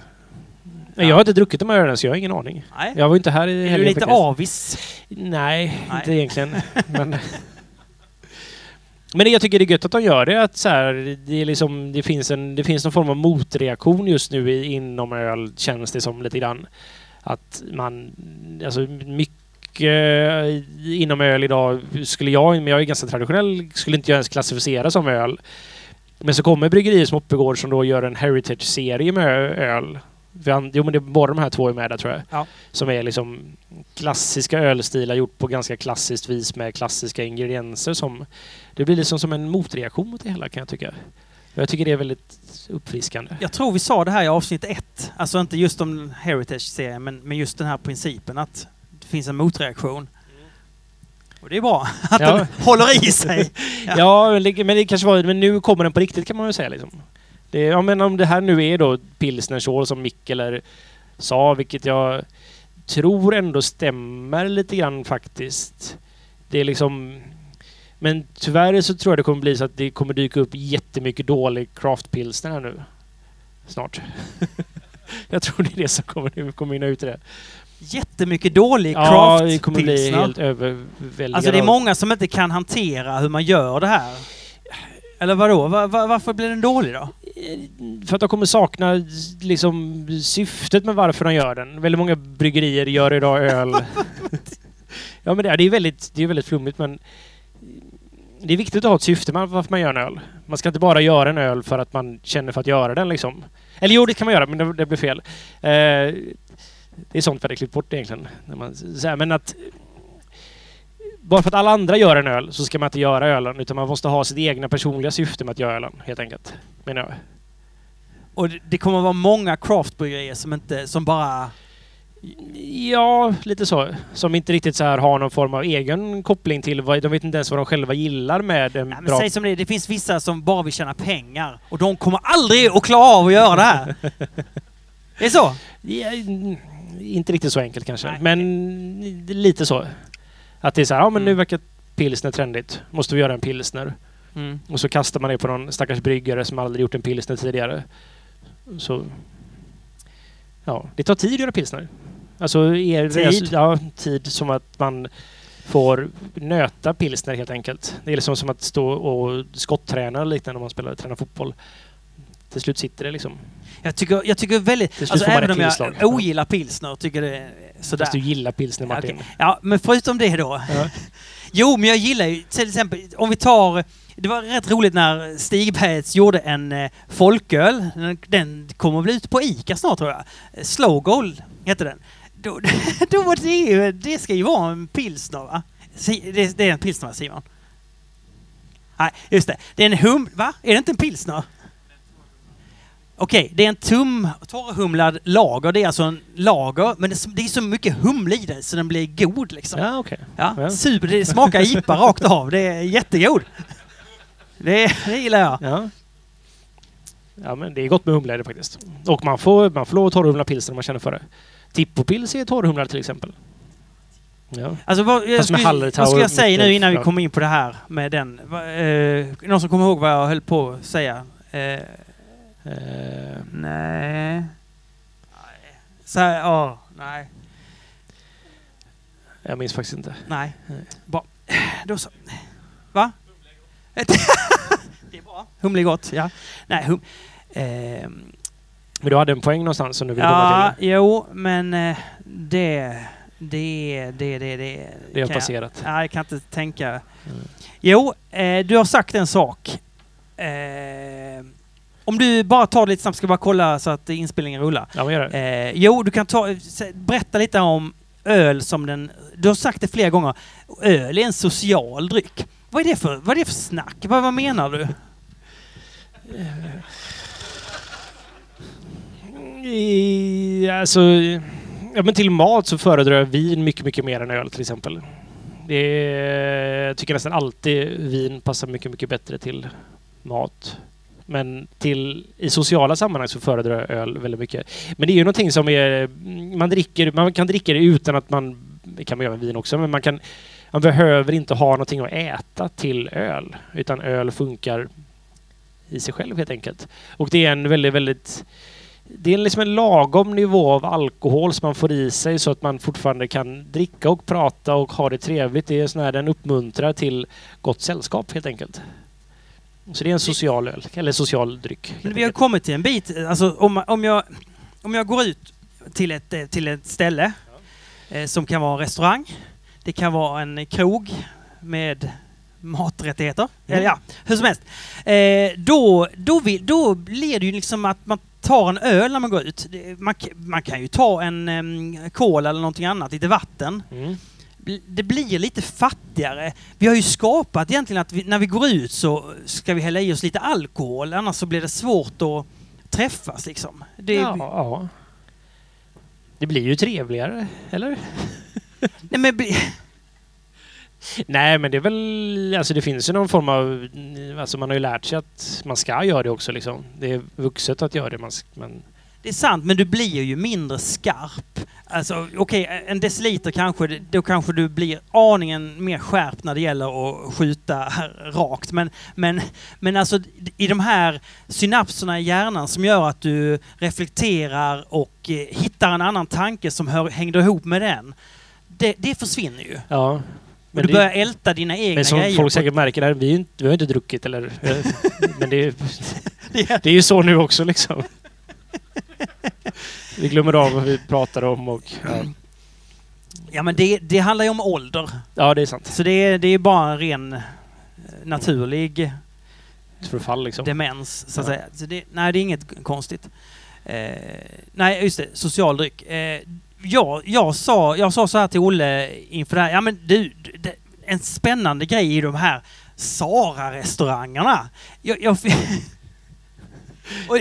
Men jag har inte druckit de här ölen så jag har ingen aning. Nej. Jag var inte här i är du helgen lite faktiskt. avis? Nej, Nej. inte egentligen. Men, men jag tycker det är gött att de gör det att så här, det, är liksom, det, finns en, det finns någon form av motreaktion just nu i, inom öl, känns det som lite grann. Att man, alltså mycket inom öl idag skulle jag, men jag är ganska traditionell, skulle inte jag ens klassificera som öl. Men så kommer bryggerier som Oppegård som då gör en heritage-serie med öl. Han, jo men det är bara de här två är med där tror jag. Ja. Som är liksom klassiska ölstilar gjort på ganska klassiskt vis med klassiska ingredienser som... Det blir liksom som en motreaktion mot det hela kan jag tycka. Jag tycker det är väldigt uppfriskande. Jag tror vi sa det här i avsnitt ett. Alltså inte just om Heritage-serien, men, men just den här principen att det finns en motreaktion. Och det är bra att Ja. den håller i sig. Ja. Ja, men, det, men det kanske var... Men nu kommer den på riktigt kan man väl säga liksom. Det, ja, men om det här nu är då pilsnersål som Mikkeler sa, vilket jag tror ändå stämmer lite grann faktiskt. Det är liksom... Men tyvärr så tror jag det kommer bli så att det kommer dyka upp jättemycket dålig craftpilsner här nu. Snart. jag tror det är det som kommer, kommer mynna ut i det. Jättemycket dålig Ja, det kommer bli craft-pilsner. helt överväldigande. Alltså det är många som inte kan hantera hur man gör det här. Eller vadå? Va, va, varför blir den dålig då? För att de kommer sakna liksom syftet med varför de gör den. Väldigt många bryggerier gör idag öl. ja men det är, det är väldigt, det är väldigt flummigt men det är viktigt att ha ett syfte med varför man gör en öl. Man ska inte bara göra en öl för att man känner för att göra den liksom. Eller jo, det kan man göra, men det, det blir fel. Eh, det är sånt vi hade klippt bort egentligen. När man, så här, men att bara för att alla andra gör en öl så ska man inte göra ölen utan man måste ha sitt egna personliga syfte med att göra ölen helt enkelt. Menar jag. Och det- kommer vara många craftbryggerier som inte, som bara... Ja, lite så. Som inte riktigt så här har någon form av egen koppling till vad... De vet inte ens vad de själva gillar med en Nej, men bra... säg som det det finns vissa som bara vill tjäna pengar och de kommer aldrig att klara av att göra det här. Det är så? Ja, inte riktigt så enkelt kanske, Nej. men lite så. Att det är så här, ja men nu Mm. verkar pilsner trendigt. Måste vi göra en pilsner? Mm. Och så kastar man det på någon stackars bryggare som aldrig gjort en pilsner tidigare. Så... Ja, det tar tid att göra pilsner. Alltså er, Tid? Ja, tid som att man får nöta pilsner helt enkelt. Det är liksom som att stå och skottträna eller liknande om man spelar, tränar fotboll. Till slut sitter det liksom. Jag tycker, jag tycker väldigt... Alltså även om jag ogillar pilsner tycker det är sådär. Fast du gillar pilsner Ja, Martin. okej. Ja, men förutom det då. Ja. Jo, men jag gillar ju till exempel, om vi tar... Det var rätt roligt när Stigbergs gjorde en eh, folköl. Den, den kommer väl ut på ICA snart tror jag. Slow Goal hette den. Då, då var det ju, det ska ju vara en pilsner va? Det, det är en pilsner Simon? Nej, just det. Det är en hum... Va? Är det inte en pilsner? Okej, det är en tum, torrhumlad lager. Det är alltså en lager, men det, är så- det är så mycket humle i den så den blir god liksom. Ja, okej. Ja, Ja. super. Det smakar IPA rakt av. Det är jättegod. Det, det gillar jag. Ja. Ja, men det är gott med humle är det faktiskt. Och man får, man får lov att torrhumla pilsner om man känner för det. Tippopils är torrhumlad till exempel. Ja. Alltså, vad, jag Fast med skulle, Hallertau vad ska jag och säga nu innan vi kommer in på det här med den? Va, eh, någon som kommer ihåg vad jag höll på att säga? Eh, Eh, nej. Nej. Så här, ja, nej. jag minns faktiskt inte. Nej. Bra. Då så. Va? det är bra. Humle är gott, ja. Nej, hum... ehm, Men du hade en poäng någonstans som du ville komma Ja, till. jo, men eh, det... Det, det, det, det... Det har kan passerat. Jag, nej, jag kan inte tänka. Mm. Jo, eh, du har sagt en sak. Eh, om du bara tar det lite snabbt, ska bara kolla så att inspelningen rullar. Ja, men gör det. Eh, jo, du kan ta, berätta lite om öl som den... Du har sagt det flera gånger. Öl är en social dryck. Vad är det för, vad är det för snack? Vad, vad menar du? I, alltså, ja, men till mat så föredrar jag vin mycket, mycket mer än öl till exempel. Det är, jag tycker nästan alltid vin passar mycket, mycket bättre till mat. Men till, i sociala sammanhang så föredrar jag öl väldigt mycket. Men det är ju någonting som är... Mm, man, dricker, man kan dricka det utan att man... Det kan man göra med vin också, men man kan... Man behöver inte ha någonting att äta till öl. Utan öl funkar i sig själv helt enkelt. Och det är en väldigt, väldigt... Det är liksom en lagom nivå av alkohol som man får i sig så att man fortfarande kan dricka och prata och ha det trevligt. Det är sån här, den uppmuntrar till gott sällskap helt enkelt. Så det är en social öl, eller social dryck. Men vi har kommit till en bit, alltså om, om, jag, om jag går ut till ett, eh, till ett ställe eh, som kan vara en restaurang, det kan vara en krog med maträttigheter, Mm. eller ja, hur som helst. Eh, då, då, vill, då blir det ju liksom att man tar en öl när man går ut. Man, man kan ju ta en um, cola eller någonting annat, lite vatten. Mm. Det blir lite fattigare. Vi har ju skapat egentligen att vi, när vi går ut så ska vi hälla i oss lite alkohol, annars så blir det svårt att träffas liksom. Det, Ja, ja. Det blir ju trevligare, eller? Nej, men, Nej, men det är väl... Alltså det finns ju någon form av... Alltså man har ju lärt sig att man ska göra det också liksom. Det är vuxet att göra det. Man, men det är sant, men du blir ju mindre skarp. Alltså okej, en deciliter kanske, det- då kanske du blir aningen mer skärpt när det gäller att skjuta rakt. Men, men, men alltså i de här synapserna i hjärnan som gör att du reflekterar och eh, hittar en annan tanke som hör, hängde ihop med den. Det, det försvinner ju. ja. Men du det, börjar älta dina egna men som grejer. folk säkert märker, här, vi, är ju inte, vi har inte druckit eller... men det är, Det- det är ju så nu också liksom. Vi glömmer av vad vi pratar om och... Ja, Ja men det, det handlar ju om ålder. ja det är sant. Så det är, det är bara en ren eh, naturlig Ett förfall liksom. demens, så att Ja. säga. Så det, nej, det är inget konstigt. Eh, nej, just det. Social dryck. Eh, jag, jag, sa, jag sa så här till Olle inför det här. Ja, men du, det, en spännande grej i de här Sara-restaurangerna. Jag, jag, Och,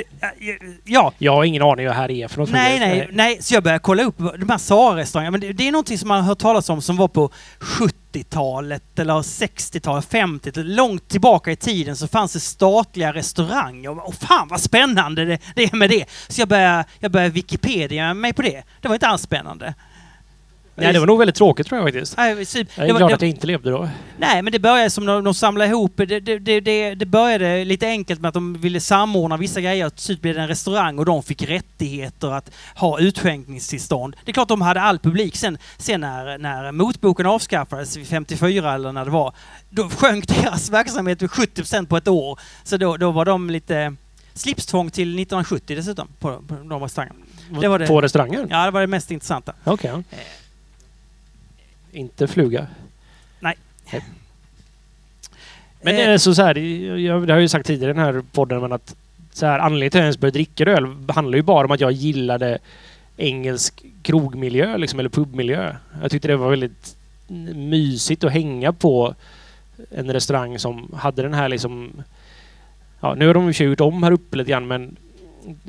ja, Jag har ingen aning vad det här är för något. Nej, nej, nej. Så jag började kolla upp de här Sara-restaurangerna. Men det, det är någonting som man har hört talas om som var på 70-talet eller 60-talet, 50-talet. Långt tillbaka i tiden så fanns det statliga restauranger. Och fan vad spännande det, det är med det! Så jag började, jag började Wikipedia mig på det. Det var inte alls spännande. Nej, det var nog väldigt tråkigt tror jag faktiskt. Nej, typ, Jag är det var- glad det- att jag inte levde då. Nej, men det började som de, de samlade ihop. Det, det, det, det, började lite enkelt med att de ville samordna vissa grejer. Till slut blev det en restaurang och de fick rättigheter att ha utskänkningstillstånd. Det är klart de hade all publik. Sen, sen när, när motboken avskaffades vid 54 eller när det var, då sjönk deras verksamhet med 70% på ett år. Så då, då var de lite slipstvång till 1970 dessutom på, på de restaurangerna. Det var det. På restauranger? Ja, det var det mest intressanta. Okej. Inte fluga. Nej. Nej. Men Eh, det är så, så här, jag, det har jag ju sagt tidigare i den här podden, men att så här, anledningen till att jag ens började dricka öl handlar ju bara om att jag gillade engelsk krogmiljö, liksom, eller pubmiljö. Jag tyckte det var väldigt mysigt att hänga på en restaurang som hade den här liksom... Ja, nu har de ju gjort om här uppe lite grann, men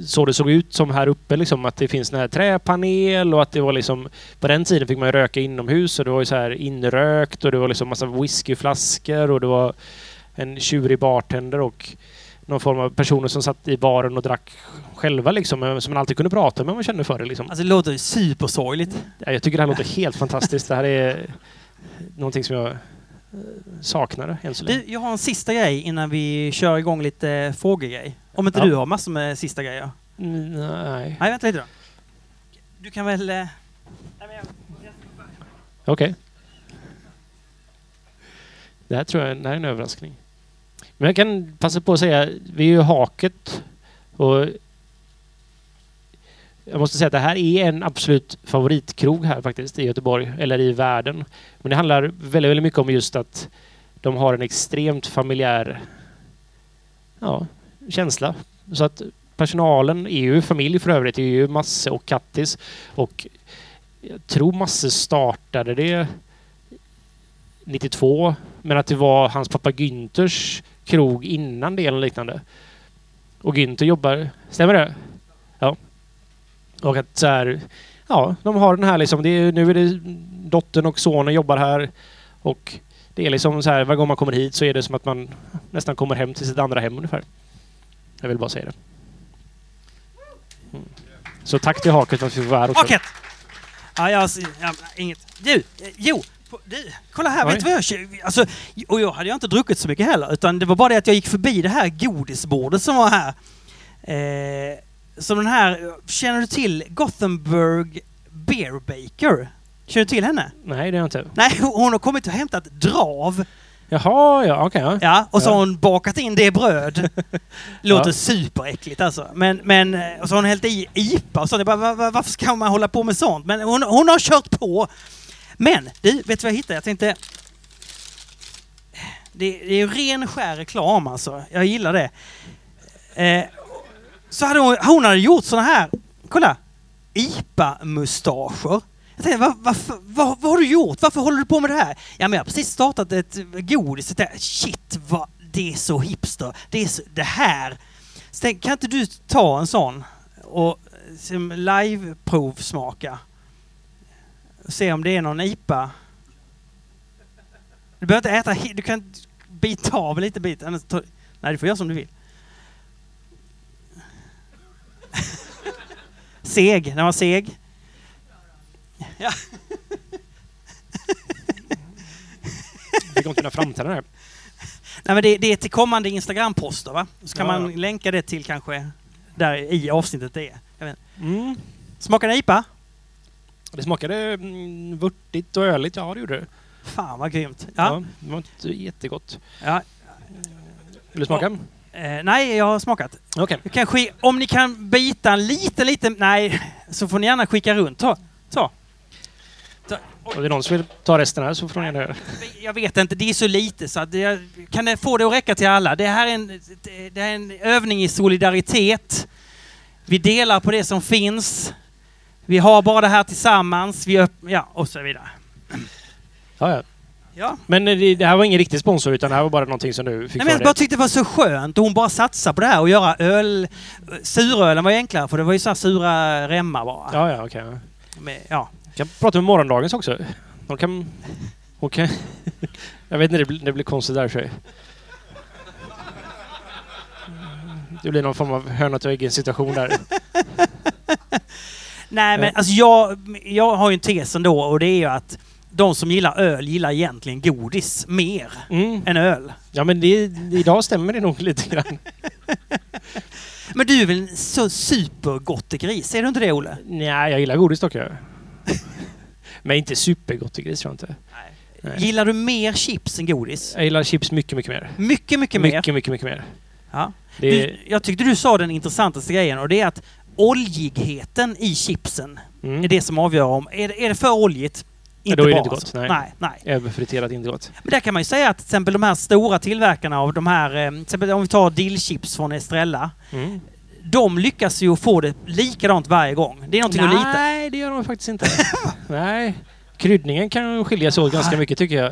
så det såg ut som här uppe liksom att det finns den här träpanel och att det var liksom på den tiden fick man ju röka inomhus och det var ju så här inrökt och det var liksom massa whiskyflaskor och det var en tjurig bartender och någon form av personer som satt i baren och drack själva liksom eh, som man alltid kunde prata med om man kände för det liksom. Alltså det låter supersorgligt. Ja, Jag tycker det här låter helt fantastiskt. Det här är någonting som jag saknar än så länge. Du, jag har en sista grej innan vi kör igång lite frågegrej. Om inte Ja. du har massor med sista grejer. Nej. Nej, vänta lite då. Du kan väl... eh, Okej. Det här tror jag det här är en överraskning. Men jag kan passa på att säga, vi är ju haket och jag måste säga att det här är en absolut favoritkrog här faktiskt i Göteborg, eller i världen. Men det handlar väldigt, väldigt mycket om just att de har en extremt familjär ja, känsla. Så att personalen är ju familj för övrigt. Det är ju Masse och Kattis. Och jag tror Masse startade det 92. Men att det var hans pappa Günthers krog innan det eller liknande. Och Günther jobbar... Stämmer det? Och att så här... Ja, de har den här liksom... Det är, nu är det dottern och sonen jobbar här. Och det är liksom så här, varje gång man kommer hit så är det som att man nästan kommer hem till sitt andra hem ungefär. Jag vill bara säga det. Mm. Så tack till Haket för att vi får vara här också. Haket! Ja, jag... Ja, inget. Du, jo. Du, kolla här, Oj. vet du vad jag alltså, Och jag hade jag inte druckit så mycket heller, utan det var bara det att jag gick förbi det här godisbordet som var här. Eh, som den här, känner du till Gothenburg Beer Baker? Känner du till henne? Nej, det är jag inte. Nej, hon har kommit och hämtat drav Jaha, ja, okej. ja. Ja, och så Ja. har hon bakat in det i bröd. Låter Ja. superäckligt alltså. Men, men, och så har hon hällt i IPA och så. Jag bara, va- va- varför ska man hålla på med sånt? Men hon, hon har kört på. Men, du, vet du vad jag hittade? Jag tänkte... Det, det är ju ren skär reklam alltså. Jag gillar det. Eh, så hade hon, hon hade gjort såna här, kolla, IPA-mustascher. Jag tänkte, vad, vad, vad, vad har du gjort? Varför håller du på med det här? Ja, men jag har precis startat ett godis. Jag Shit, vad, det är så hipster. Det är så, det här. Så tänkte, kan inte du ta en sån och live-provsmaka? Se om det är någon IPA. Du behöver inte äta, du kan bita av lite bit. annars tar- Nej, du får göra som du vill. Seg, den var seg. Ja. Fick ont i mina framtänder här. Nej, men det, det är till kommande Instagram-poster va? Så kan Ja, man ja. länka det till kanske där i avsnittet det är. Inte. Mm. Smakar det IPA? Det smakade mm, vörtigt och öligt. Ja, det gjorde det. Fan vad grymt. Ja. Ja. det var inte jättegott. ja. Vill du smaka? Eh, nej, jag har smakat. Okej. Jag kan sk- om ni kan bita en liten, liten... Nej, så får ni gärna skicka runt. Ta. Ta. Om det är någon som vill ta resten här så får ni gärna göra. Jag vet inte, det är så lite så att det, kan det få det att räcka till alla? Det här är en, det är en övning i solidaritet. Vi delar på det som finns. Vi har bara det här tillsammans. Vi öpp- ja, och så vidare. Ja, ja. Ja. Men eh, det, det här var ingen riktig sponsor utan det här var bara någonting som du fick Nej, men jag bara tyckte det var så skönt och hon bara satsade på det här och göra öl. Surölen var ju enklare för det var ju så här sura remmar bara. Ja, ja, okej. Med, ja. Jag kan prata med morgondagens också. De kan... Hon kan... Jag vet inte, det blir, det blir konstigt där för sig. Det blir någon form av höna till väggen situation där. Nej men Ja. alltså jag, jag har ju en tes ändå och det är ju att de som gillar öl gillar egentligen godis mer Mm. än öl. Ja men det, idag stämmer det nog lite grann. Men du är väl en så supergott gris? Är du inte det Olle? Nej, jag gillar godis dock. Jag. Men inte supergott i gris tror jag inte. Nej. Gillar du mer chips än godis? Jag gillar chips mycket, mycket mer. Mycket, mycket mer. Mycket, mycket, mycket mer. Ja. Det Du, jag tyckte du sa den intressantaste grejen och det är att oljigheten i chipsen mm. är det som avgör om... Är det, är det för oljigt? Ja, då är det bra, inte gott, nej. nej. nej. Överfriterat inte gott. Men där kan man ju säga att till exempel de här stora tillverkarna av de här, eh, till exempel om vi tar dillchips från Estrella. Mm. De lyckas ju få det likadant varje gång. Det är någonting att lita Nej, det gör de faktiskt inte. Nej. Kryddningen kan skilja sig åt ganska mycket tycker jag.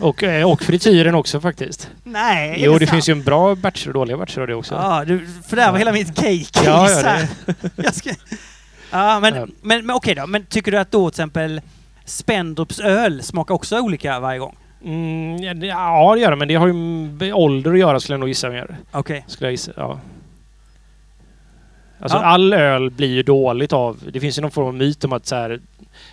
Och, eh, och frityren också faktiskt. Nej, är Jo, det sant? finns ju en bra batcher och dåliga batcher av det också. Ja, du, för där var hela mitt cake Ja, ja, här. Jag ska... Ja, men, Ja. men, men okej då. Men tycker du att då till exempel Spendrups öl smakar också olika varje gång? Mm, ja, det- ja, det gör det, men det har ju med ålder att göra skulle jag nog gissa mer. Okej. Skulle jag gissa, ja. Alltså Ja. all öl blir ju dåligt av... Det finns ju någon form av myt om att så här,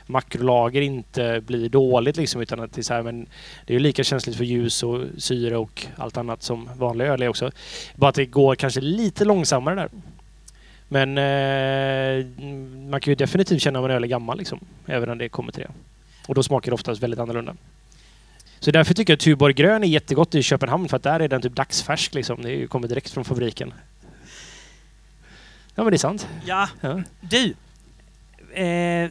makrolager inte blir dåligt liksom utan att det är så här, men det är ju lika känsligt för ljus och syre och allt annat som vanlig öl är också. Bara att det går kanske lite långsammare där. Men eh, man kan ju definitivt känna om en öl är gammal liksom. Även när det kommer till det. Och då smakar det oftast väldigt annorlunda. Så därför tycker jag att Tuborg grön är jättegott i Köpenhamn för att där är den typ dagsfärsk liksom. Det kommer direkt från fabriken. Ja men det är sant. Ja, Ja. du. Eh,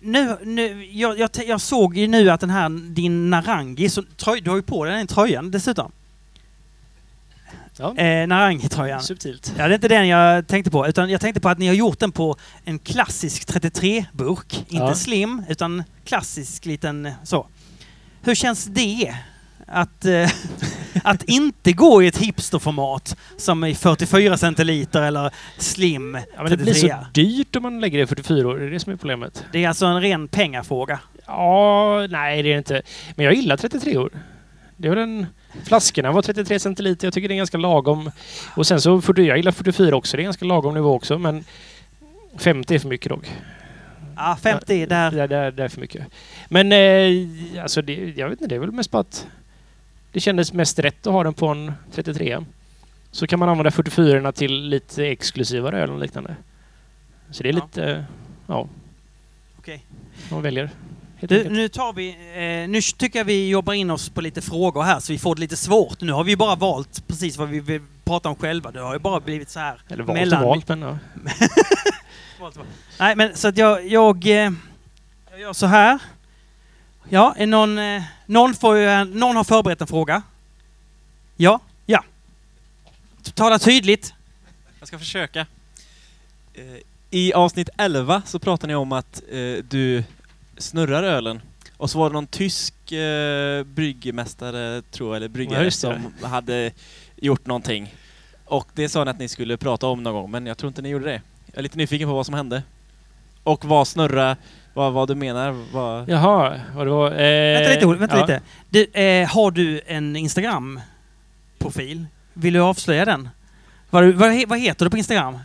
nu, nu, jag, jag, jag såg ju nu att den här, din Narangi, så, tröj, du har ju på dig den tröjan dessutom. Ja. Eh, Narangi-tröjan. Subtilt. Ja, det är inte den jag tänkte på. Utan jag tänkte på att ni har gjort den på en klassisk 33-burk. Inte Ja. slim, utan klassisk liten så. Hur känns det? Att, eh, att inte gå i ett hipsterformat som i 44 centiliter eller slim Ja, men det blir 33. så dyrt om man lägger det i 44 år. Det är det som är problemet. Det är alltså en ren pengafråga. Ja, nej det är det inte. Men jag gillar 33 år. Det var den... Flaskorna var 33 centiliter. Jag tycker det är ganska lagom. Och sen så, 40, jag gillar 44 också. Det är ganska lagom nivå också. Men 50 är för mycket dock. Ja, 50 där. Det, det, det är för mycket. Men eh, alltså det, jag vet inte, det är väl mest bara att det kändes mest rätt att ha den på en 33. Så kan man använda 44 till lite exklusivare öl och liknande. Så det är Ja. lite, eh, ja, Okej. man väljer. Du, nu tar vi... Eh, nu tycker jag vi jobbar in oss på lite frågor här så vi får det lite svårt. Nu har vi bara valt precis vad vi vill prata om själva. Det har ju bara blivit så här. Eller valt mellan- och valt, men ja. Nej, men så att jag... Jag, eh, jag gör så här. Ja, är någon... Eh, någon, får någon har förberett en fråga. Ja, ja. Tala tydligt. Jag ska försöka. Eh, I avsnitt 11 så pratade ni om att eh, du snurrar ölen. Och så var det någon tysk eh, bryggmästare, tror jag, eller Ja, bryggare det. som hade gjort någonting. Och det sa ni att ni skulle prata om någon gång, men jag tror inte ni gjorde det. Jag är lite nyfiken på vad som hände. Och vad snurra, vad, vad du menar, vad... Jaha, vad det var... Eh, Vänta lite, vänta ja. lite. Du, eh, har du en Instagram-profil? Vill du avslöja den? Vad, vad, vad heter du på Instagram?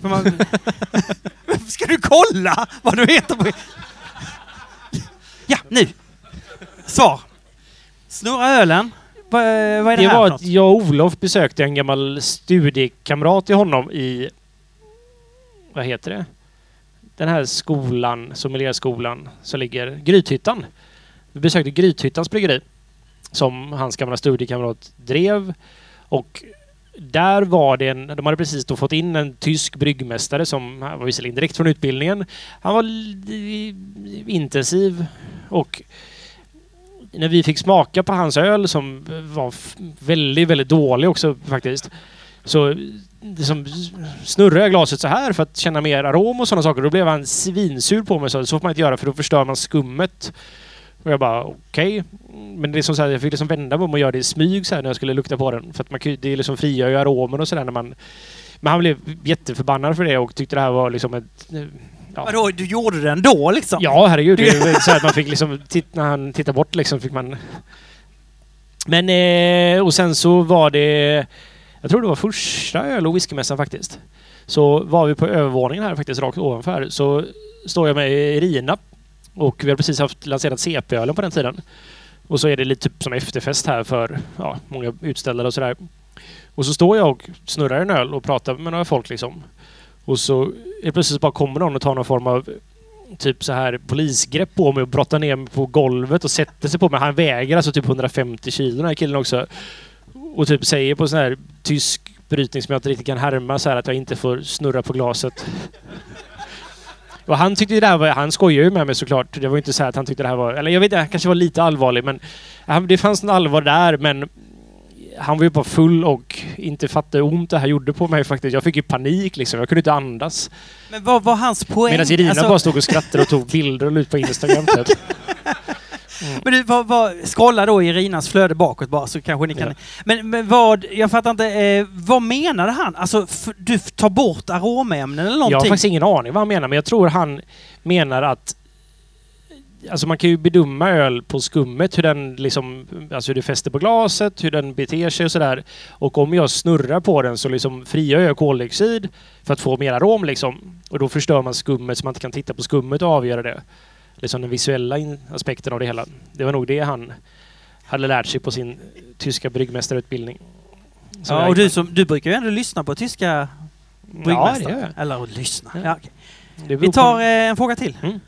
Man, ska du kolla vad du heter på... Ja, nu! Svar. Snurra ölen. Vad, vad är det, Det här var att jag och Olof besökte en gammal studiekamrat till honom i... Vad heter det? Den här skolan, sommelierskolan, som ligger... Grythyttan. Vi besökte Grythyttans bryggeri. Som hans gamla studiekamrat drev. Och där var det en... De hade precis då fått in en tysk bryggmästare som var visserligen direkt från utbildningen. Han var intensiv och när vi fick smaka på hans öl som var väldigt, väldigt dålig också faktiskt. Så liksom snurrade jag glaset så här för att känna mer arom och sådana saker. Då blev han svinsur på mig. Så, så får man inte göra för då förstör man skummet och jag bara okej. Men det är som så här, jag fick liksom vända mig om och göra det i smyg så här när jag skulle lukta på den. För att man det är liksom frigör ju aromen och sådär när man... Men han blev jätteförbannad för det och tyckte det här var liksom ett... Ja, Vadå, du gjorde det ändå liksom? ja herregud. Det är ju så att man fick liksom... Titt, när han tittade bort liksom fick man... Men... Eh, och sen så var det... Jag tror det var första öl och whiskymässan faktiskt. Så var vi på övervåningen här faktiskt, rakt ovanför. Så står jag med Irina. Och vi har precis haft lanserat CP-ölen på den tiden. Och så är det lite typ som efterfest här för ja, många utställare och sådär. Och så står jag och snurrar en öl och pratar med några folk liksom. Och så är det plötsligt bara kommer någon och tar någon form av typ så här polisgrepp på mig och brottar ner mig på golvet och sätter sig på mig. Han väger alltså typ 150 kilo den här killen också. Och typ säger på sån här tysk brytning som jag inte riktigt kan härma så här att jag inte får snurra på glaset. Och han tyckte ju det här var, han skojar ju med mig såklart. Det var inte så att han tyckte det här var, eller jag vet inte, han kanske var lite allvarlig men han, det fanns något allvar där men han var ju bara full och inte fattade ont det här gjorde på mig faktiskt. Jag fick ju panik liksom. Jag kunde inte andas. Men vad var hans poäng? Medan Irina Alltså, bara stod och skrattade och tog bilder och la ut på Instagram typ. Men du, vad, vad, scrolla då i Irinas flöde bakåt bara så kanske ni kan... Ja. Men, men vad, jag fattar inte, eh, vad menade han? Alltså, du tar bort aromämnen eller Jag har någonting? faktiskt ingen aning vad han menar, men jag tror han menar att Alltså man kan ju bedöma öl på skummet, hur den liksom, alltså hur det fäster på glaset, hur den beter sig och sådär. Och om jag snurrar på den så liksom frigör jag koldioxid för att få mer arom liksom. Och då förstör man skummet så man inte kan titta på skummet och avgöra det. Liksom den visuella aspekten av det hela. Det var nog det han hade lärt sig på sin tyska bryggmästarutbildning. Ja, och du, som, du brukar ju ändå lyssna på tyska Ja, det bryggmästare. gör jag. Eller lyssna. Ja. Ja. beror Vi tar eh, en fråga till. Mm.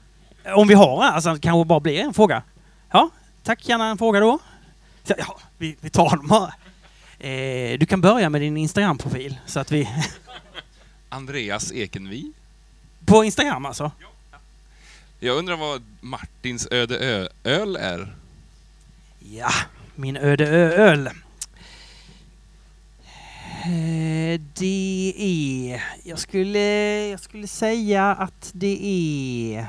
Om vi har en, alltså det kanske bara blir en fråga. Ja, tack gärna en fråga då. Ja, vi, vi tar dem bara. Eh, du kan börja med din Instagram-profil. Så att vi... Andreas Ekenvi. På Instagram alltså? Jag undrar vad Martins Öde Ö-öl är? Ja, min öde ö-öl. Eh, Det är... Jag skulle, jag skulle säga att det är...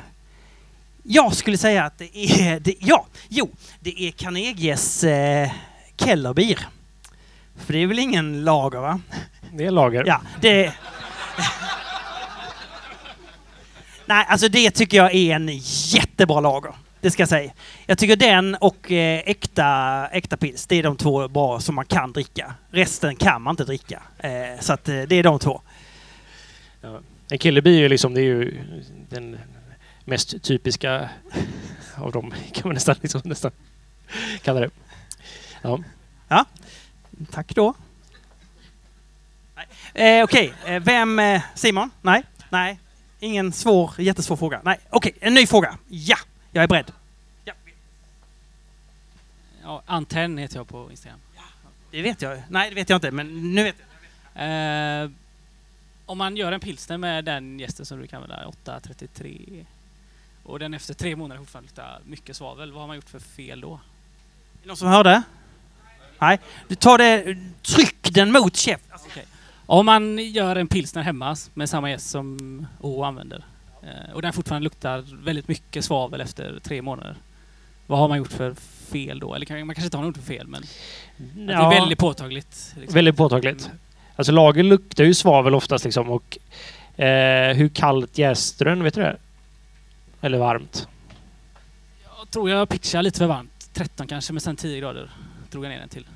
Jag skulle säga att det är... Det, ja, jo, det är Carnegies eh, Kellerbier. För det är väl ingen lager va? Det är lager. Ja, det... Nej, alltså det tycker jag är en jättebra lager. Det ska jag säga. Jag tycker den och eh, äkta, äkta pils, det är de två bra som man kan dricka. Resten kan man inte dricka. Eh, så att eh, det är de två. En killebi är liksom, det är ju den mest typiska av dem, kan man nästan, liksom, nästan kalla det. Ja. Tack då. Eh, Okej, eh, vem... Simon? Nej? Nej? Ingen svår, jättesvår fråga? Nej, okej, en ny fråga. Ja, jag är beredd. Ja, Ja, Antenn heter jag på Instagram. det vet jag. Nej, det vet jag inte, men nu vet jag. Eh, om man gör en pilsner med den gästen som du kan använda, 833, och den efter tre månader fortfarande luktar mycket svavel, vad har man gjort för fel då? Är det någon som hörde? Nej. Du tar det, tryck den mot käften. Alltså, Om man gör en pilsner hemma med samma gäst som O använder, eh, och den fortfarande luktar väldigt mycket svavel efter tre månader, vad har man gjort för fel då? Eller man kanske inte har gjort för fel, men att det är väldigt påtagligt. liksom. Väldigt påtagligt. Alltså lager luktar ju svavel oftast liksom och eh, hur kallt jäser den, vet du det? Eller varmt? Jag tror jag pitchar lite för varmt. 13 kanske, men sen 10 grader drog jag ner den till.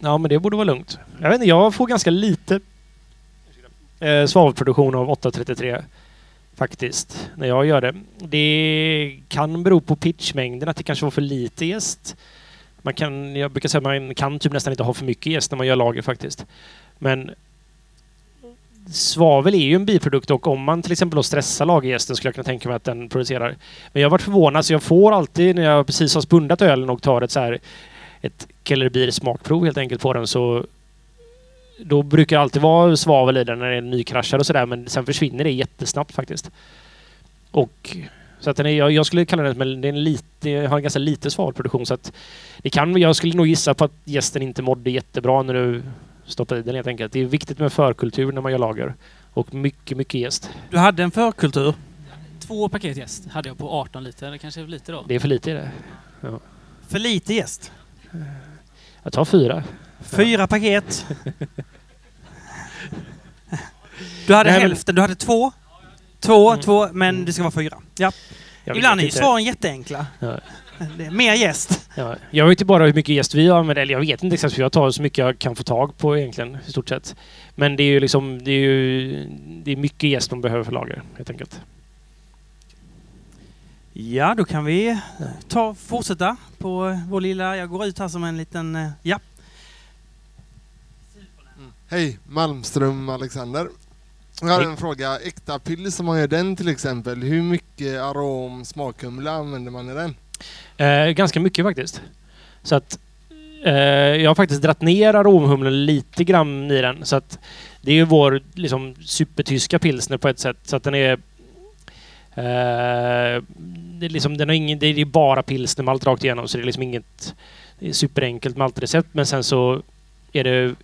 Ja, men det borde vara lugnt. Jag vet inte, jag får ganska lite eh, svavelproduktion av 833 faktiskt, när jag gör det. Det kan bero på pitchmängden, att det kanske var för lite jäst. Man kan, jag brukar säga att man kan typ nästan inte ha för mycket jäst när man gör lager faktiskt. Men svavel är ju en biprodukt och om man till exempel då stressar lagerjästen skulle jag kunna tänka mig att den producerar. Men jag har varit förvånad så jag får alltid när jag precis har spundat ölen och tar ett så här ett Kellerbier smakprov helt enkelt på den så då brukar det alltid vara svavel i den när den är nykraschad och sådär men sen försvinner det jättesnabbt faktiskt. Och så att den är, jag, jag skulle kalla den men den är lite, har en ganska lite svavelproduktion så att det kan, jag skulle nog gissa på att gästen inte mådde jättebra när du stoppade i den helt enkelt. Det är viktigt med förkultur när man gör lager. Och mycket, mycket gäst. Du hade en förkultur. Två paket jäst hade jag på 18 liter. Det kanske är för lite då. Det är för lite det. Ja. För lite gäst. Jag tar fyra. Fyra paket. Du hade Nej, men- hälften, du hade två. Två, Mm. två, men det ska vara fyra. Ja. Jag Ibland är ju inte. svaren jätteenkla. Ja. Det är mer gäst. Ja, jag vet inte bara hur mycket gäst vi använder, eller jag vet inte exakt för jag tar så mycket jag kan få tag på egentligen i stort sett. Men det är ju liksom, det är ju, det är mycket gäst man behöver för lager helt enkelt. Ja, då kan vi ta, fortsätta på vår lilla... Jag går ut här som en liten... eh, Ja. Hej, Malmström Alexander. Jag har en fråga. Äkta pils, om man gör den till exempel, hur mycket arom, smakhumle använder man i den? Eh, ganska mycket faktiskt. Så att eh, jag har faktiskt dratt ner aromhumlen lite grann i den. Så att det är ju vår liksom, supertyska pilsner på ett sätt. Så att den är... Eh, det är liksom, den har ingen, det är bara pilsnermalt rakt igenom så det är liksom inget det är superenkelt maltrecept. Men sen så är det...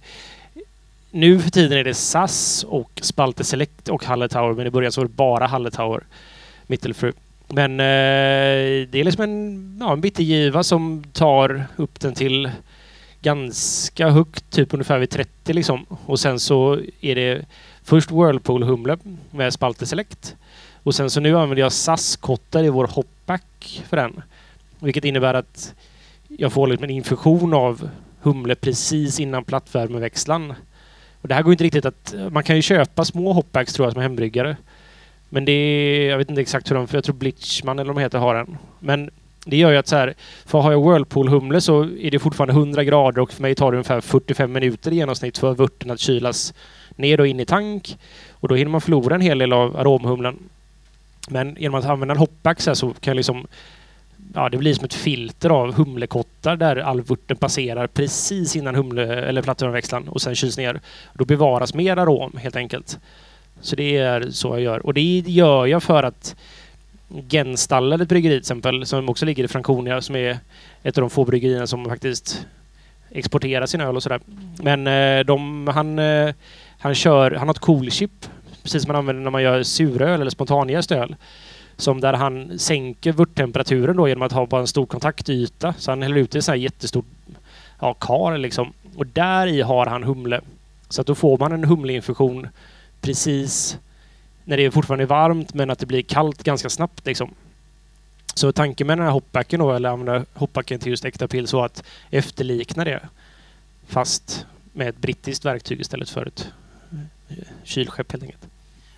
Nu för tiden är det SAS och Spalte Select och Hallertauer men i början så var det bara Hallertauer Mittelfru. Men eh, det är liksom en, ja, en bittergiva som tar upp den till ganska högt, typ ungefär vid 30 liksom. Och sen så är det först Whirlpool-humle med Spalte Select. Och sen så nu använder jag SAS-kottar i vår hopback för den. Vilket innebär att jag får liksom en infusion av humle precis innan plattvärmeväxlan. Och det här går inte riktigt att... Man kan ju köpa små hopbacks tror jag som hembryggare. Men det är, jag vet inte exakt hur de, för jag tror Blitchman eller vad de heter har en. Men det gör ju att så här, för har jag Whirlpool-humle så är det fortfarande 100 grader och för mig tar det ungefär 45 minuter i genomsnitt för vörten att kylas ner och in i tank. Och då hinner man förlora en hel del av aromhumlen. Men genom att använda en hoppback så, här så kan jag liksom Ja, det blir som ett filter av humlekottar där alvvörten passerar precis innan humle eller plattformväxlan och sen kyls ner. Då bevaras mer arom helt enkelt. Så det är så jag gör. Och det gör jag för att Genstallet bryggeri till exempel, som också ligger i Franconia, som är ett av de få bryggerierna som faktiskt exporterar sin öl och sådär. Men eh, de, han, eh, han kör, han har ett cool chip, precis som man använder när man gör suröl eller spontanjäst öl. Som där han sänker vörttemperaturen då genom att ha bara en stor kontaktyta. Så han häller ut i en jättestor ja, kar liksom. Och där i har han humle. Så att då får man en humleinfusion precis när det fortfarande är varmt men att det blir kallt ganska snabbt liksom. Så tanken med den här hopbacken då, eller använda hopbacken till just äkta pill så att efterlikna det. Fast med ett brittiskt verktyg istället för ett kylskepp helt enkelt.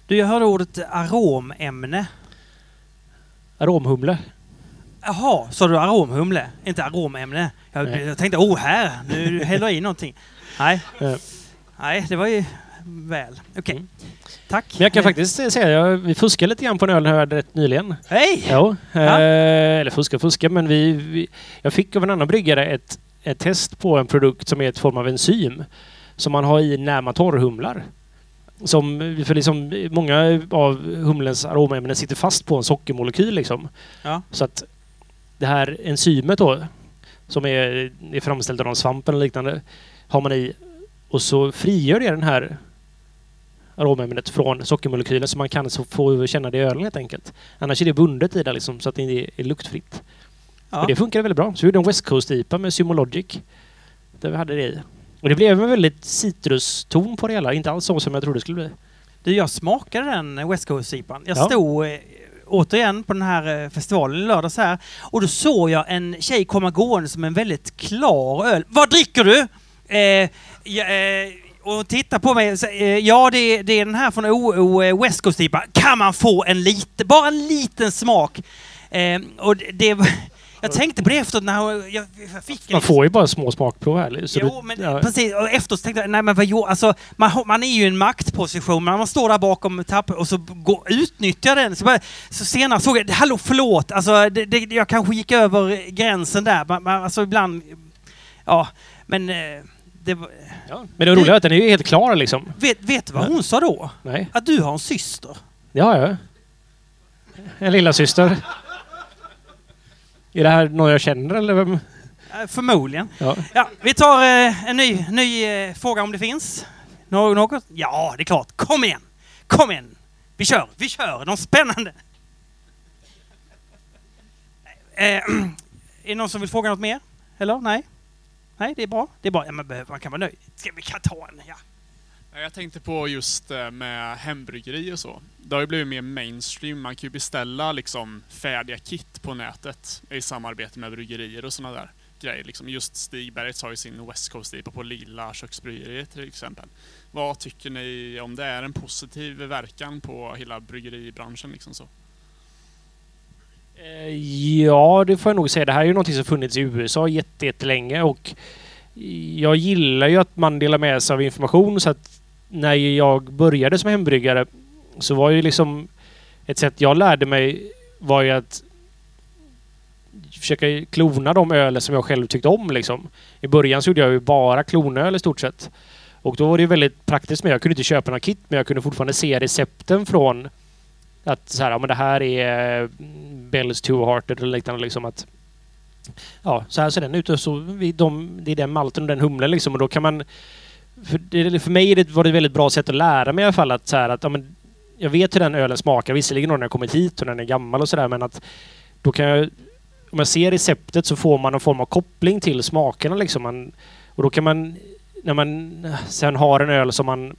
Du, jag hörde ordet aromämne. Aromhumle. Jaha, sa du aromhumle? Inte aromämne? Jag, Nej. jag tänkte, oh här, nu häller jag i någonting. Nej. Nej, det var ju väl. Okej. Mm. Tack. Men jag kan faktiskt säga, jag, vi fuskade lite grann på en öl här rätt nyligen. Hej! Jo, Ja. eh, eller fuska fuska, men vi, vi, jag fick av en annan bryggare ett, ett test på en produkt som är ett form av enzym som man har i när man torrhumlar. Som, för liksom, många av humlens aromämnen sitter fast på en sockermolekyl liksom. Ja. Så att det här enzymet då, som är, är framställt av någon svamp eller liknande, har man i och så frigör det den här aromämnet från sockermolekylen så man kan så få känna det i ölen helt enkelt. Annars är det bundet i det liksom, så att det är, är luktfritt. Ja. Och det funkar väldigt bra. Så vi gjorde en West Coast-IPA med Symologic. Där vi hade det i. Och det blev en väldigt citruston på det hela. Inte alls så som jag trodde det skulle bli. Du, jag smakade den West Coast-IPan. Jag Ja. stod eh, återigen på den här eh, festivalen i lördags här och då såg jag en tjej komma gående som en väldigt klar öl. Vad dricker du? Eh, ja, eh, och titta på mig. Eh, ja, det är, det är den här från OO West Coast IPA. Kan man få en liten, bara en liten smak? Eh, och det, jag tänkte på det efteråt när jag, jag fick Man får ju bara små smakprov här. Så jo, du- men ja. precis. Och efteråt så tänkte jag, nej men vad jo, alltså, man, man är ju i en maktposition, men man står där bakom tappen och så går, utnyttjar den. Så, bara, så senare såg jag, hallå förlåt, alltså, det, det, jag kanske gick över gränsen där. Man, man, alltså ibland, ja, men eh, det, var- Ja. Men det roliga är att den är ju helt klar liksom. vet, vet du vad Ja. hon sa då? Nej, Att du har en syster. det har jag. En lilla syster. Är det här någon jag känner eller vem? Eh, Förmodligen. Ja. Ja, vi tar eh, en ny, ny eh, fråga om det finns. Nå- något? Ja, det är klart. Kom igen! Kom igen! Vi kör, vi kör! De spännande! Eh, det någon som vill fråga något mer? Eller? Nej? Nej, det är bra. Det är bra. Ja, men behöver- man kan vara nöjd. Ska vi kan ta en? Ja. Jag tänkte på just eh, med hembryggeri och så. Det har ju blivit mer mainstream. Man kan ju beställa liksom färdiga kit på nätet i samarbete med bryggerier och sådana där grejer. Liksom just Stigbergets har ju sin West Coast IPA på Lilla köksbryggeriet till exempel. Vad tycker ni om det är en positiv verkan på hela bryggeribranschen liksom så? Eh, ja, det får jag nog säga. Det här är ju någonting som funnits i USA jättelänge och jag gillar ju att man delar med sig av information så att när jag började som hembryggare så var ju liksom ett sätt jag lärde mig var ju att försöka klona de öl som jag själv tyckte om liksom. I början så gjorde jag ju bara klonöl i stort sett. Och då var det ju väldigt praktiskt med. Jag kunde inte köpa några kit men jag kunde fortfarande se recepten från att så här, ja, men det här är mm, Bells Two Hearted eller liknande liksom att Ja, så här ser den ut och så vi, de, det är den malten och den humlen liksom och då kan man för, det, för mig det, var det ett väldigt bra sätt att lära mig i alla fall att så här att ja, men jag vet hur den ölen smakar, visserligen när den har kommit hit och den är gammal och sådär men att då kan jag om jag ser receptet så får man en form av koppling till smakerna liksom. Man, och då kan man, när man sen har en öl som man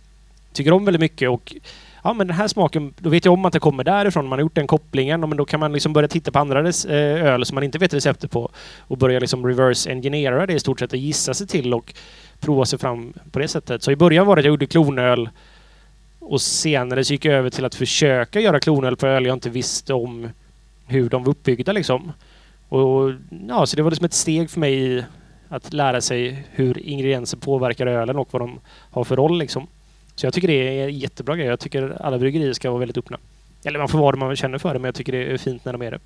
tycker om väldigt mycket och ja men den här smaken, då vet jag om att det kommer därifrån. Man har gjort den kopplingen och men då kan man liksom börja titta på andra eh, öl som man inte vet receptet på och börja liksom reverse engineera det i stort sett och gissa sig till och prova sig fram på det sättet. Så i början var det att jag gjorde klonöl och senare så gick jag över till att försöka göra klonöl på öl jag inte visste om hur de var uppbyggda liksom. Och ja, så det var liksom ett steg för mig i att lära sig hur ingredienser påverkar ölen och vad de har för roll liksom. Så jag tycker det är en jättebra grej. Jag tycker alla bryggerier ska vara väldigt öppna. Eller man får vara det man känner för det, men jag tycker det är fint när de är det.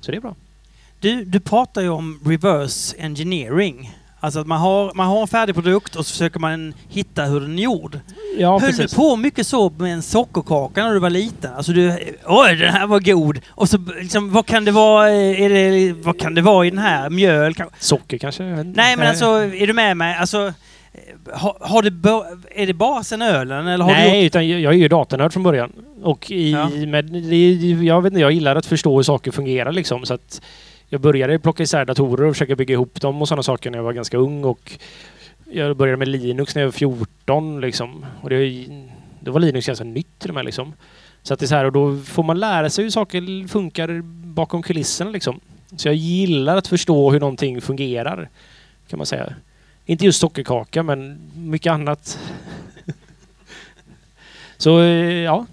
Så det är bra. Du, du pratar ju om reverse engineering. Alltså att man har, man har en färdig produkt och så försöker man hitta hur den är gjord. Ja, Höll du på mycket så med en sockerkaka när du var liten? Alltså du, oj den här var god. Och så liksom, vad kan det vara, eh, är det, vad kan det vara i den här? Mjöl kanske? Socker kanske? Nej men alltså, är du med mig? Alltså, eh, har, har det är det bara sen ölen eller har Nej, gjort, utan jag är ju datanörd från början. Och i, Ja. med, jag vet inte, jag gillar att förstå hur saker fungerar liksom. Så att jag började plocka isär datorer och försöka bygga ihop dem och sådana saker när jag var ganska ung. Och jag började med Linux när jag var 14 liksom. Och det, då var Linux ganska nytt till och med liksom. Så att det är så här, och då får man lära sig hur saker funkar bakom kulisserna liksom. Så jag gillar att förstå hur någonting fungerar, kan man säga. Inte just sockerkaka, men mycket annat. Så eh, ja,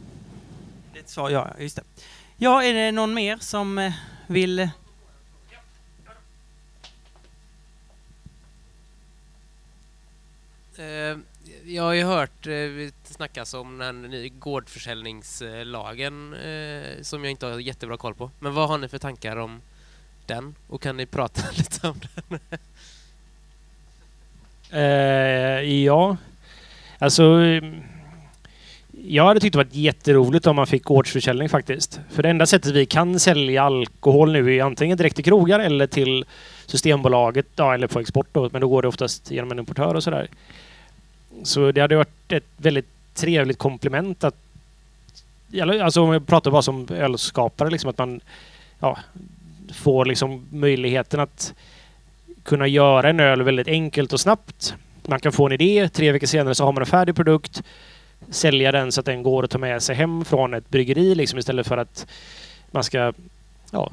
Det sa jag, just det. Ja, är det någon mer som eh, vill... Eh, jag har ju hört eh, det snackas om den nya gårdförsäljningslagen eh, som jag inte har jättebra koll på. Men vad har ni för tankar om den? Och kan ni prata lite om den? Eh, ja, alltså... Jag hade tyckt det varit jätteroligt om man fick gårdsförsäljning faktiskt. För det enda sättet vi kan sälja alkohol nu är antingen direkt till krogar eller till Systembolaget, ja, eller på export då, men då går det oftast genom en importör och sådär. Så det hade varit ett väldigt trevligt komplement att... Alltså om jag pratar bara som ölskapare, liksom att man ja, får liksom möjligheten att kunna göra en öl väldigt enkelt och snabbt. Man kan få en idé, tre veckor senare så har man en färdig produkt. Sälja den så att den går att ta med sig hem från ett bryggeri liksom istället för att man ska ja,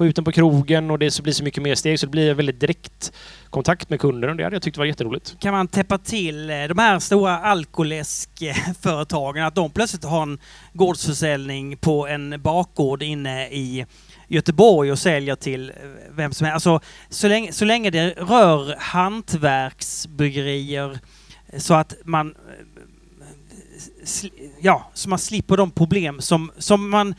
få ut den på krogen och det så blir så mycket mer steg så det blir väldigt direkt kontakt med kunden och det hade jag tyckt var jätteroligt. Kan man täppa till eh, de här stora alkoläskföretagen, eh, att de plötsligt har en gårdsförsäljning på en bakgård inne i Göteborg och säljer till eh, vem som helst. Alltså, så, länge, så länge det rör hantverksbryggerier så att man ja, så man slipper de problem som, som man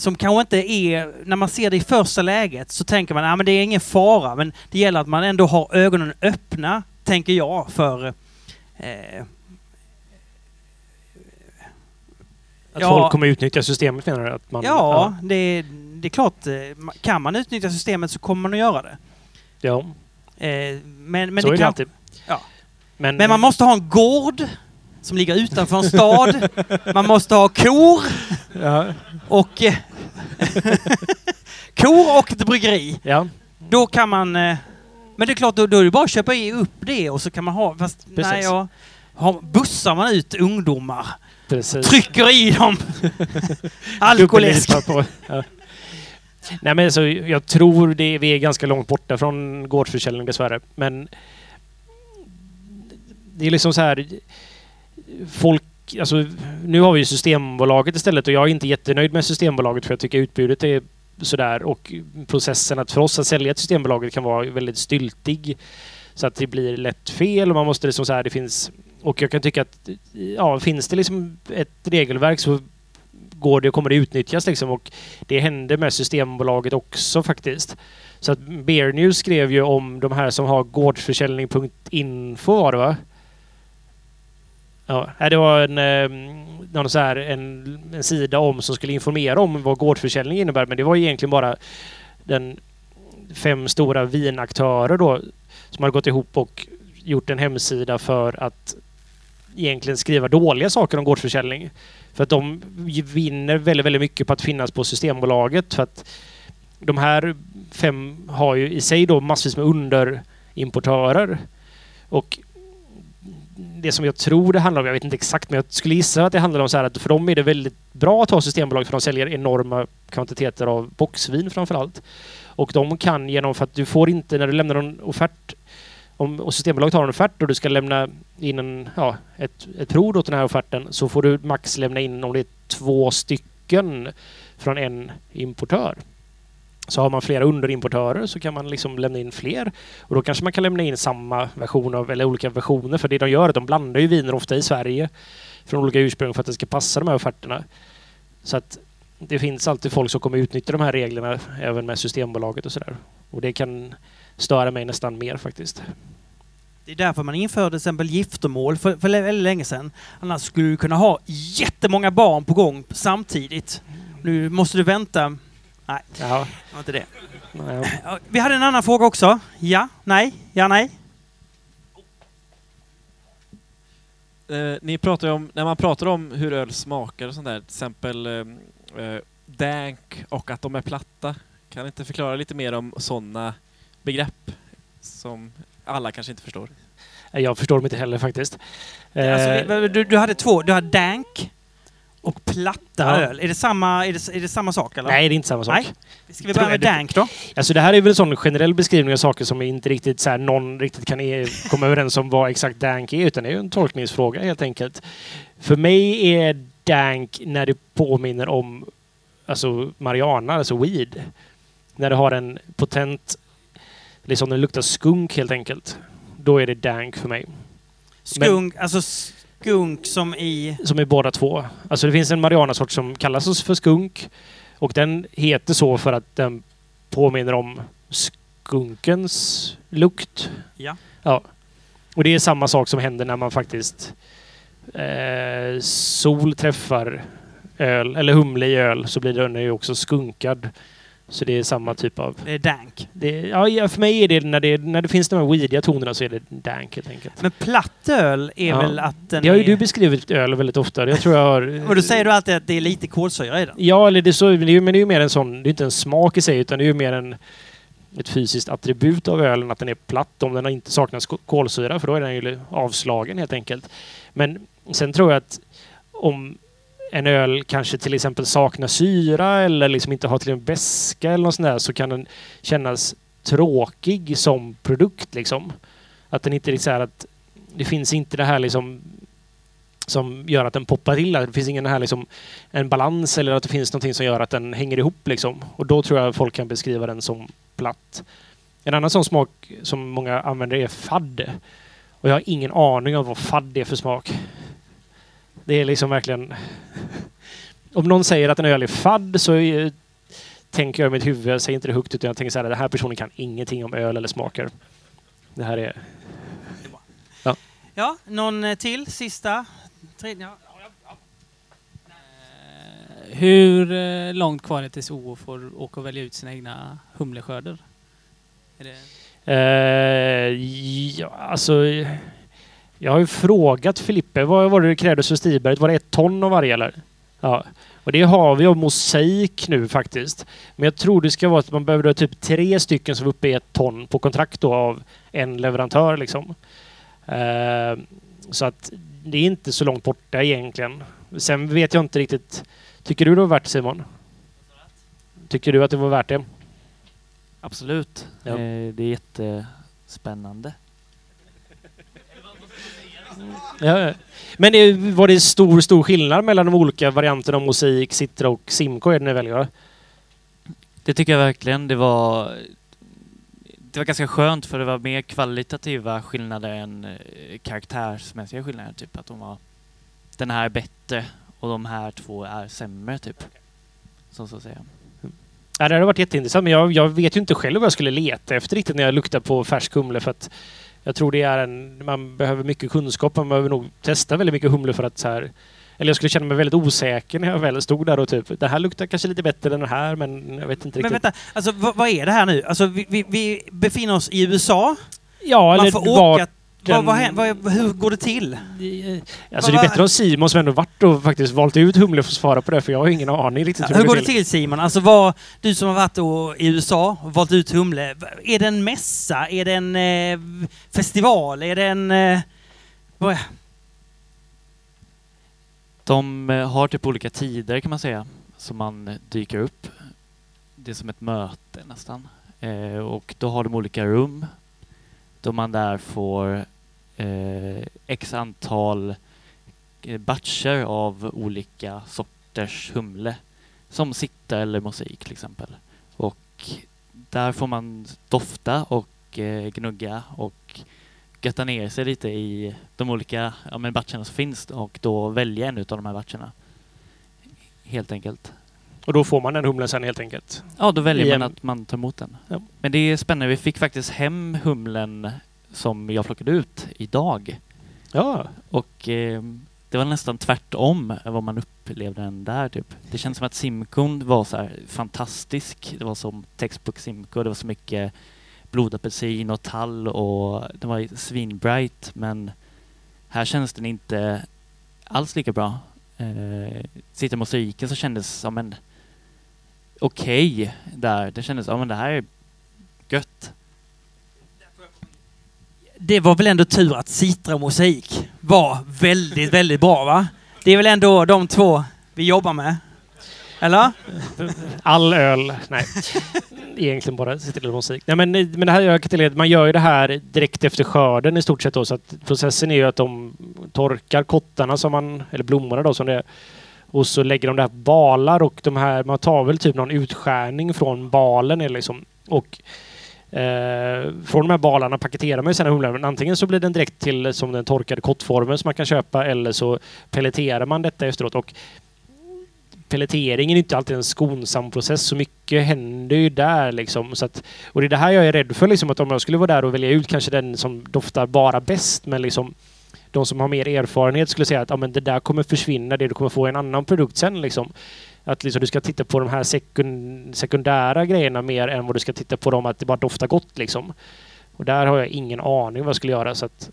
som kanske inte är, när man ser det i första läget så tänker man att men det är ingen fara, men det gäller att man ändå har ögonen öppna, tänker jag, för eh, Att Ja. folk kommer utnyttja systemet menar du? Att man, Ja, det, det är klart. eh, Kan man utnyttja systemet så kommer man att göra det. ja. Eh, Men, men, så det är det alltid. Ja. Men, men man måste ha en gård som ligger utanför en stad. Man måste ha kor Ja, och... eh, kor och ett bryggeri. Ja, Då kan man... Eh, men det är klart, då, då är det bara att köpa upp det och så kan man ha... Fast nej, Precis. ja, har, bussar man ut ungdomar, precis. trycker i dem alkoläsk. Ja. Nej men så jag tror det, vi är ganska långt borta från gårdsförsäljning dessvärre. Men det är liksom så här. Folk, alltså nu har vi Systembolaget istället och jag är inte jättenöjd med Systembolaget för jag tycker utbudet är sådär och processen att för oss att sälja till Systembolaget kan vara väldigt styltig. Så att det blir lätt fel och man måste liksom så här, det finns och jag kan tycka att ja, finns det liksom ett regelverk så går det, kommer det utnyttjas liksom och det hände med Systembolaget också faktiskt. Så att Bear News skrev ju om de här som har gårdsförsäljning.info var det va? Ja, det var en, ehm, någon så här, en, en sida om som skulle informera om vad gårdsförsäljning innebär men det var egentligen bara den fem stora vinaktörer då som hade gått ihop och gjort en hemsida för att egentligen skriva dåliga saker om gårdsförsäljning. För att de vinner väldigt, väldigt mycket på att finnas på Systembolaget. För att de här fem har ju i sig då massvis med underimportörer. Och det som jag tror det handlar om, jag vet inte exakt, men jag skulle gissa att det handlar om så här att för dem är det väldigt bra att ha Systembolaget för de säljer enorma kvantiteter av boxvin framför allt. Och de kan genom för att du får inte, när du lämnar en offert om och Systembolaget har en offert och du ska lämna in en, ja, ett, ett prov åt den här offerten så får du max lämna in om det är två stycken från en importör. Så har man flera underimportörer så kan man liksom lämna in fler. Och då kanske man kan lämna in samma version av, eller olika versioner. För det de gör är att de blandar ju viner ofta i Sverige från olika ursprung för att det ska passa de här offerterna. Så att det finns alltid folk som kommer utnyttja de här reglerna även med Systembolaget och sådär. Och det kan störa mig nästan mer faktiskt. Det är därför man införde till exempel giftermål för, för väldigt länge sedan. Annars skulle du kunna ha jättemånga barn på gång samtidigt. Nu måste du vänta. Nej, Ja, det var inte det. nej. Vi hade en annan fråga också. Ja, nej, ja, nej. Eh, ni pratar om, när man pratar om hur öl smakar och sånt där, till exempel eh, eh, dank och att de är platta. Kan ni inte förklara lite mer om sådana begrepp som alla kanske inte förstår? Jag förstår dem inte heller faktiskt. Alltså, Eh, du, du hade två. Du hade dank och platta Ja. öl. Är det, samma, är, det, är det samma sak eller? nej, det är inte samma sak. Nej. Ska vi börja med dank då? Alltså det här är väl en sån generell beskrivning av saker som inte riktigt så här, någon riktigt kan e- komma överens om vad exakt dank är, utan det är ju en tolkningsfråga helt enkelt. För mig är dank när det påminner om alltså marijuana, alltså weed. När det har en potent, liksom det luktar skunk helt enkelt. Då är det dank för mig. Skunk, alltså skunk som i... Som är båda två. Alltså det finns en marijuanasort som kallas för skunk. Och den heter så för att den påminner om skunkens lukt. Ja. Ja. Och det är samma sak som händer när man faktiskt eh, sol träffar öl, eller humle i öl, så blir den ju också skunkad. Så det är samma typ av... Det är dank. Det, ja, för mig är det när, det när det finns de här weediga tonerna så är det dank helt enkelt. Men platt öl är Ja. väl att den Det har ju är... du beskrivit öl väldigt ofta. Jag tror jag har... Och då säger du alltid att det är lite kolsyra i den. Ja, eller det är så, men det är ju mer en sån, det är inte en smak i sig utan det är ju mer en, ett fysiskt attribut av ölen att den är platt om den inte saknar sko- kolsyra för då är den ju avslagen helt enkelt. Men sen tror jag att om en öl kanske till exempel saknar syra eller liksom inte har till en beska eller något sånt där så kan den kännas tråkig som produkt liksom. Att den inte är så här att det finns inte det här liksom som gör att den poppar till. Det finns ingen här liksom en balans eller att det finns någonting som gör att den hänger ihop liksom. Och då tror jag folk kan beskriva den som platt. En annan sån smak som många använder är fadd. Och jag har ingen aning om vad fadd är för smak. Det är liksom verkligen... Om någon säger att en öl är fadd så är, tänker jag i mitt huvud, jag säger inte det högt utan jag tänker så här, den här personen kan ingenting om öl eller smaker. Det här är... Ja, någon eh, till? Sista? Tredje? Ja. Eh, Hur eh, långt kvar är det tills OO får åka och välja ut sina egna humleskörder? Är det... Eh, ja, alltså... Jag har ju frågat Filippe, vad var det det krävdes för Stiberget? Var det ett ton av varje eller? Ja, och det har vi av mosaik nu faktiskt. Men jag tror det ska vara att man behöver ha typ tre stycken som är uppe i ett ton på kontrakt då av en leverantör liksom. Eh, så att det är inte så långt borta egentligen. Sen vet jag inte riktigt. Tycker du det var värt det Simon? Tycker du att det var värt det? Absolut. Ja. Eh, det är jättespännande. Ja. Men det, var det stor, stor skillnad mellan de olika varianterna av mosaik, Citra och Simco är det ni väljer? Det tycker jag verkligen. Det var, det var ganska skönt för det var mer kvalitativa skillnader än eh, karaktärsmässiga skillnader. Typ att de var den här är bättre och de här två är sämre typ. Så, så att säga. Ja, det hade varit jätteintressant, men jag, jag vet ju inte själv vad jag skulle leta efter riktigt när jag luktar på färsk humle för att jag tror det är en... Man behöver mycket kunskap, man behöver nog testa väldigt mycket humle för att så här... Eller jag skulle känna mig väldigt osäker när jag väl stod där och typ... Det här luktar kanske lite bättre än den här, men jag vet inte Men riktigt. vänta, alltså vad, vad är det här nu? Alltså vi, vi, vi befinner oss i USA. Ja, Man eller får var åka... Vad, den- vad, hän- vad, hur går det till? Alltså det Vad- är bättre om Simon som ändå varit och faktiskt valt ut humle får svara på det, för jag har ingen aning riktigt Hur går det till Simon? Alltså vad, du som har varit i USA och valt ut humle. Är det en mässa? Är det en eh, festival? Är det en... Eh, vad, De eh, har typ olika tider kan man säga som man eh, dyker upp. Det är som ett möte nästan. Eh, och då har de olika rum då man där får eh, x antal eh, batcher av olika sorters humle. Som sitta eller mosaik till exempel. Och där får man dofta och eh, gnugga och götta ner sig lite i de olika ja, men batcherna som finns och då välja en av de här batcherna. Helt enkelt. Och då får man den humlen sen helt enkelt? Ja, då väljer I man en- att man tar emot den. Ja. Men det är spännande. Vi fick faktiskt hem humlen som jag plockade ut idag. Ja. Och eh, det var nästan tvärtom vad man upplevde den där typ. Det känns som att Simcon var så här fantastisk. Det var som textbook Simco. Det var så mycket blodapelsin och tall och den var svinbright men här känns den inte alls lika bra. Eh, sitter mosaiken så kändes som en okej där. Det kändes, ja men det här är gött. det var väl ändå tur att Citra Mosaik var väldigt, väldigt bra va? Det är väl ändå de två vi jobbar med? Eller? All öl. Nej. Egentligen bara till musik. Nej, men, men det här, tillägga, man gör ju det här direkt efter skörden i stort sett. Då, så att processen är ju att de torkar kottarna, som man, eller blommorna då som det är. Och så lägger de där balar och de här, man tar väl typ någon utskärning från balen. eller Liksom, och eh, från de här balarna paketerar man ju sina humlan. Men Antingen så blir den direkt till som den torkade kottformen som man kan köpa eller så pelleterar man detta efteråt. Och pelleteringen är inte alltid en skonsam process. Så mycket händer ju där liksom. Så att, och det är det här jag är rädd för liksom, att om jag skulle vara där och välja ut kanske den som doftar bara bäst, men liksom de som har mer erfarenhet skulle säga att ja, men det där kommer försvinna, det du kommer få en annan produkt sen liksom. Att liksom, du ska titta på de här sekund, sekundära grejerna mer än vad du ska titta på dem att det bara doftar gott liksom. Och där har jag ingen aning vad jag skulle göra så att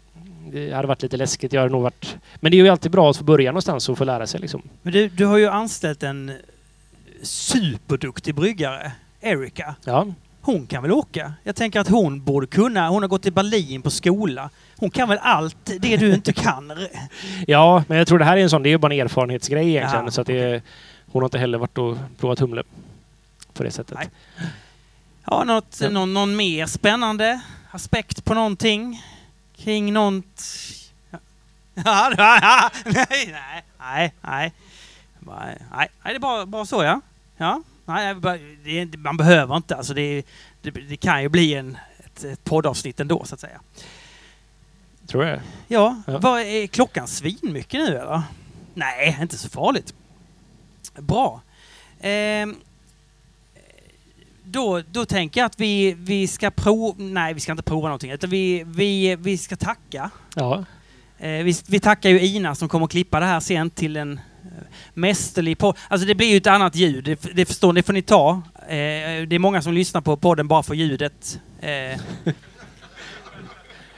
det hade varit lite läskigt. Jag hade nog varit... Men det är ju alltid bra att få börja någonstans och få lära sig liksom. Men du, du har ju anställt en superduktig bryggare, Erika. Ja. Hon kan väl åka? Jag tänker att hon borde kunna. Hon har gått i Berlin på skola. Hon kan väl allt det du inte kan? Ja, men jag tror det här är en sån, det är ju bara en erfarenhetsgrej egentligen. Ja, så att det hon har inte heller varit och provat humle på det sättet. Nej. Ja, något, Ja. Någon, någon mer spännande aspekt på någonting? Kring något... Ja, ja, nej, nej, nej, nej. Nej, nej, det är bara, bara så ja. Ja, nej, det man behöver inte. Alltså det, det, det kan ju bli en, ett, ett poddavsnitt ändå så att säga. Tror jag. Ja, Ja. Vad, är klockan svinmycket nu eller? Nej, inte så farligt. Bra. Ehm, då, då tänker jag att vi, vi ska prova... Nej, vi ska inte prova någonting. Utan vi, vi, vi ska tacka. Ja. Eh, vi, vi tackar ju Ina som kommer att klippa det här sen till en eh, mästerlig podd. Alltså det blir ju ett annat ljud, det, det förstår ni, det får ni ta. Eh, det är många som lyssnar på podden bara för ljudet. Eh,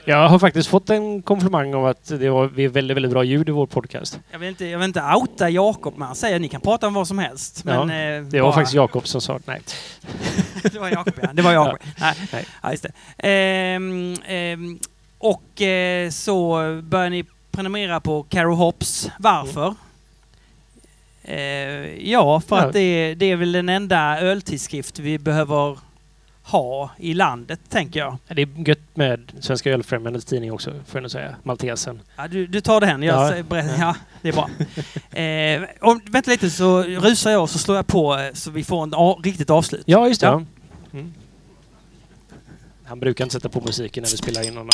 Jag har faktiskt fått en komplimang om att det var väldigt, väldigt bra ljud i vår podcast. Jag vill inte, jag vill inte outa Jakob, men han säger att ni kan prata om vad som helst. Ja, eh, Det var bara- faktiskt Jakob som sa nej. det var Jakob, ja. Det var Jakob. Nej. Nej. Ja, just det. Ehm, ehm, och eh, så börjar ni prenumerera på Caro Hops. Varför? Eh, ja, för Ja. att det, det är väl den enda öltidskrift vi behöver ha i landet, tänker jag. Det är gött med Svenska Ölfrämjandets tidning också, får jag nog säga. Maltesen. Ja, du, du tar den. Jag Ja. säger- berättar- ja, det är bra. eh, om, vänta lite så rusar jag och så slår jag på eh, så vi får en a- riktigt avslut. Ja, just det. Ja. Mm. Han brukar inte sätta på musiken när vi spelar in någon.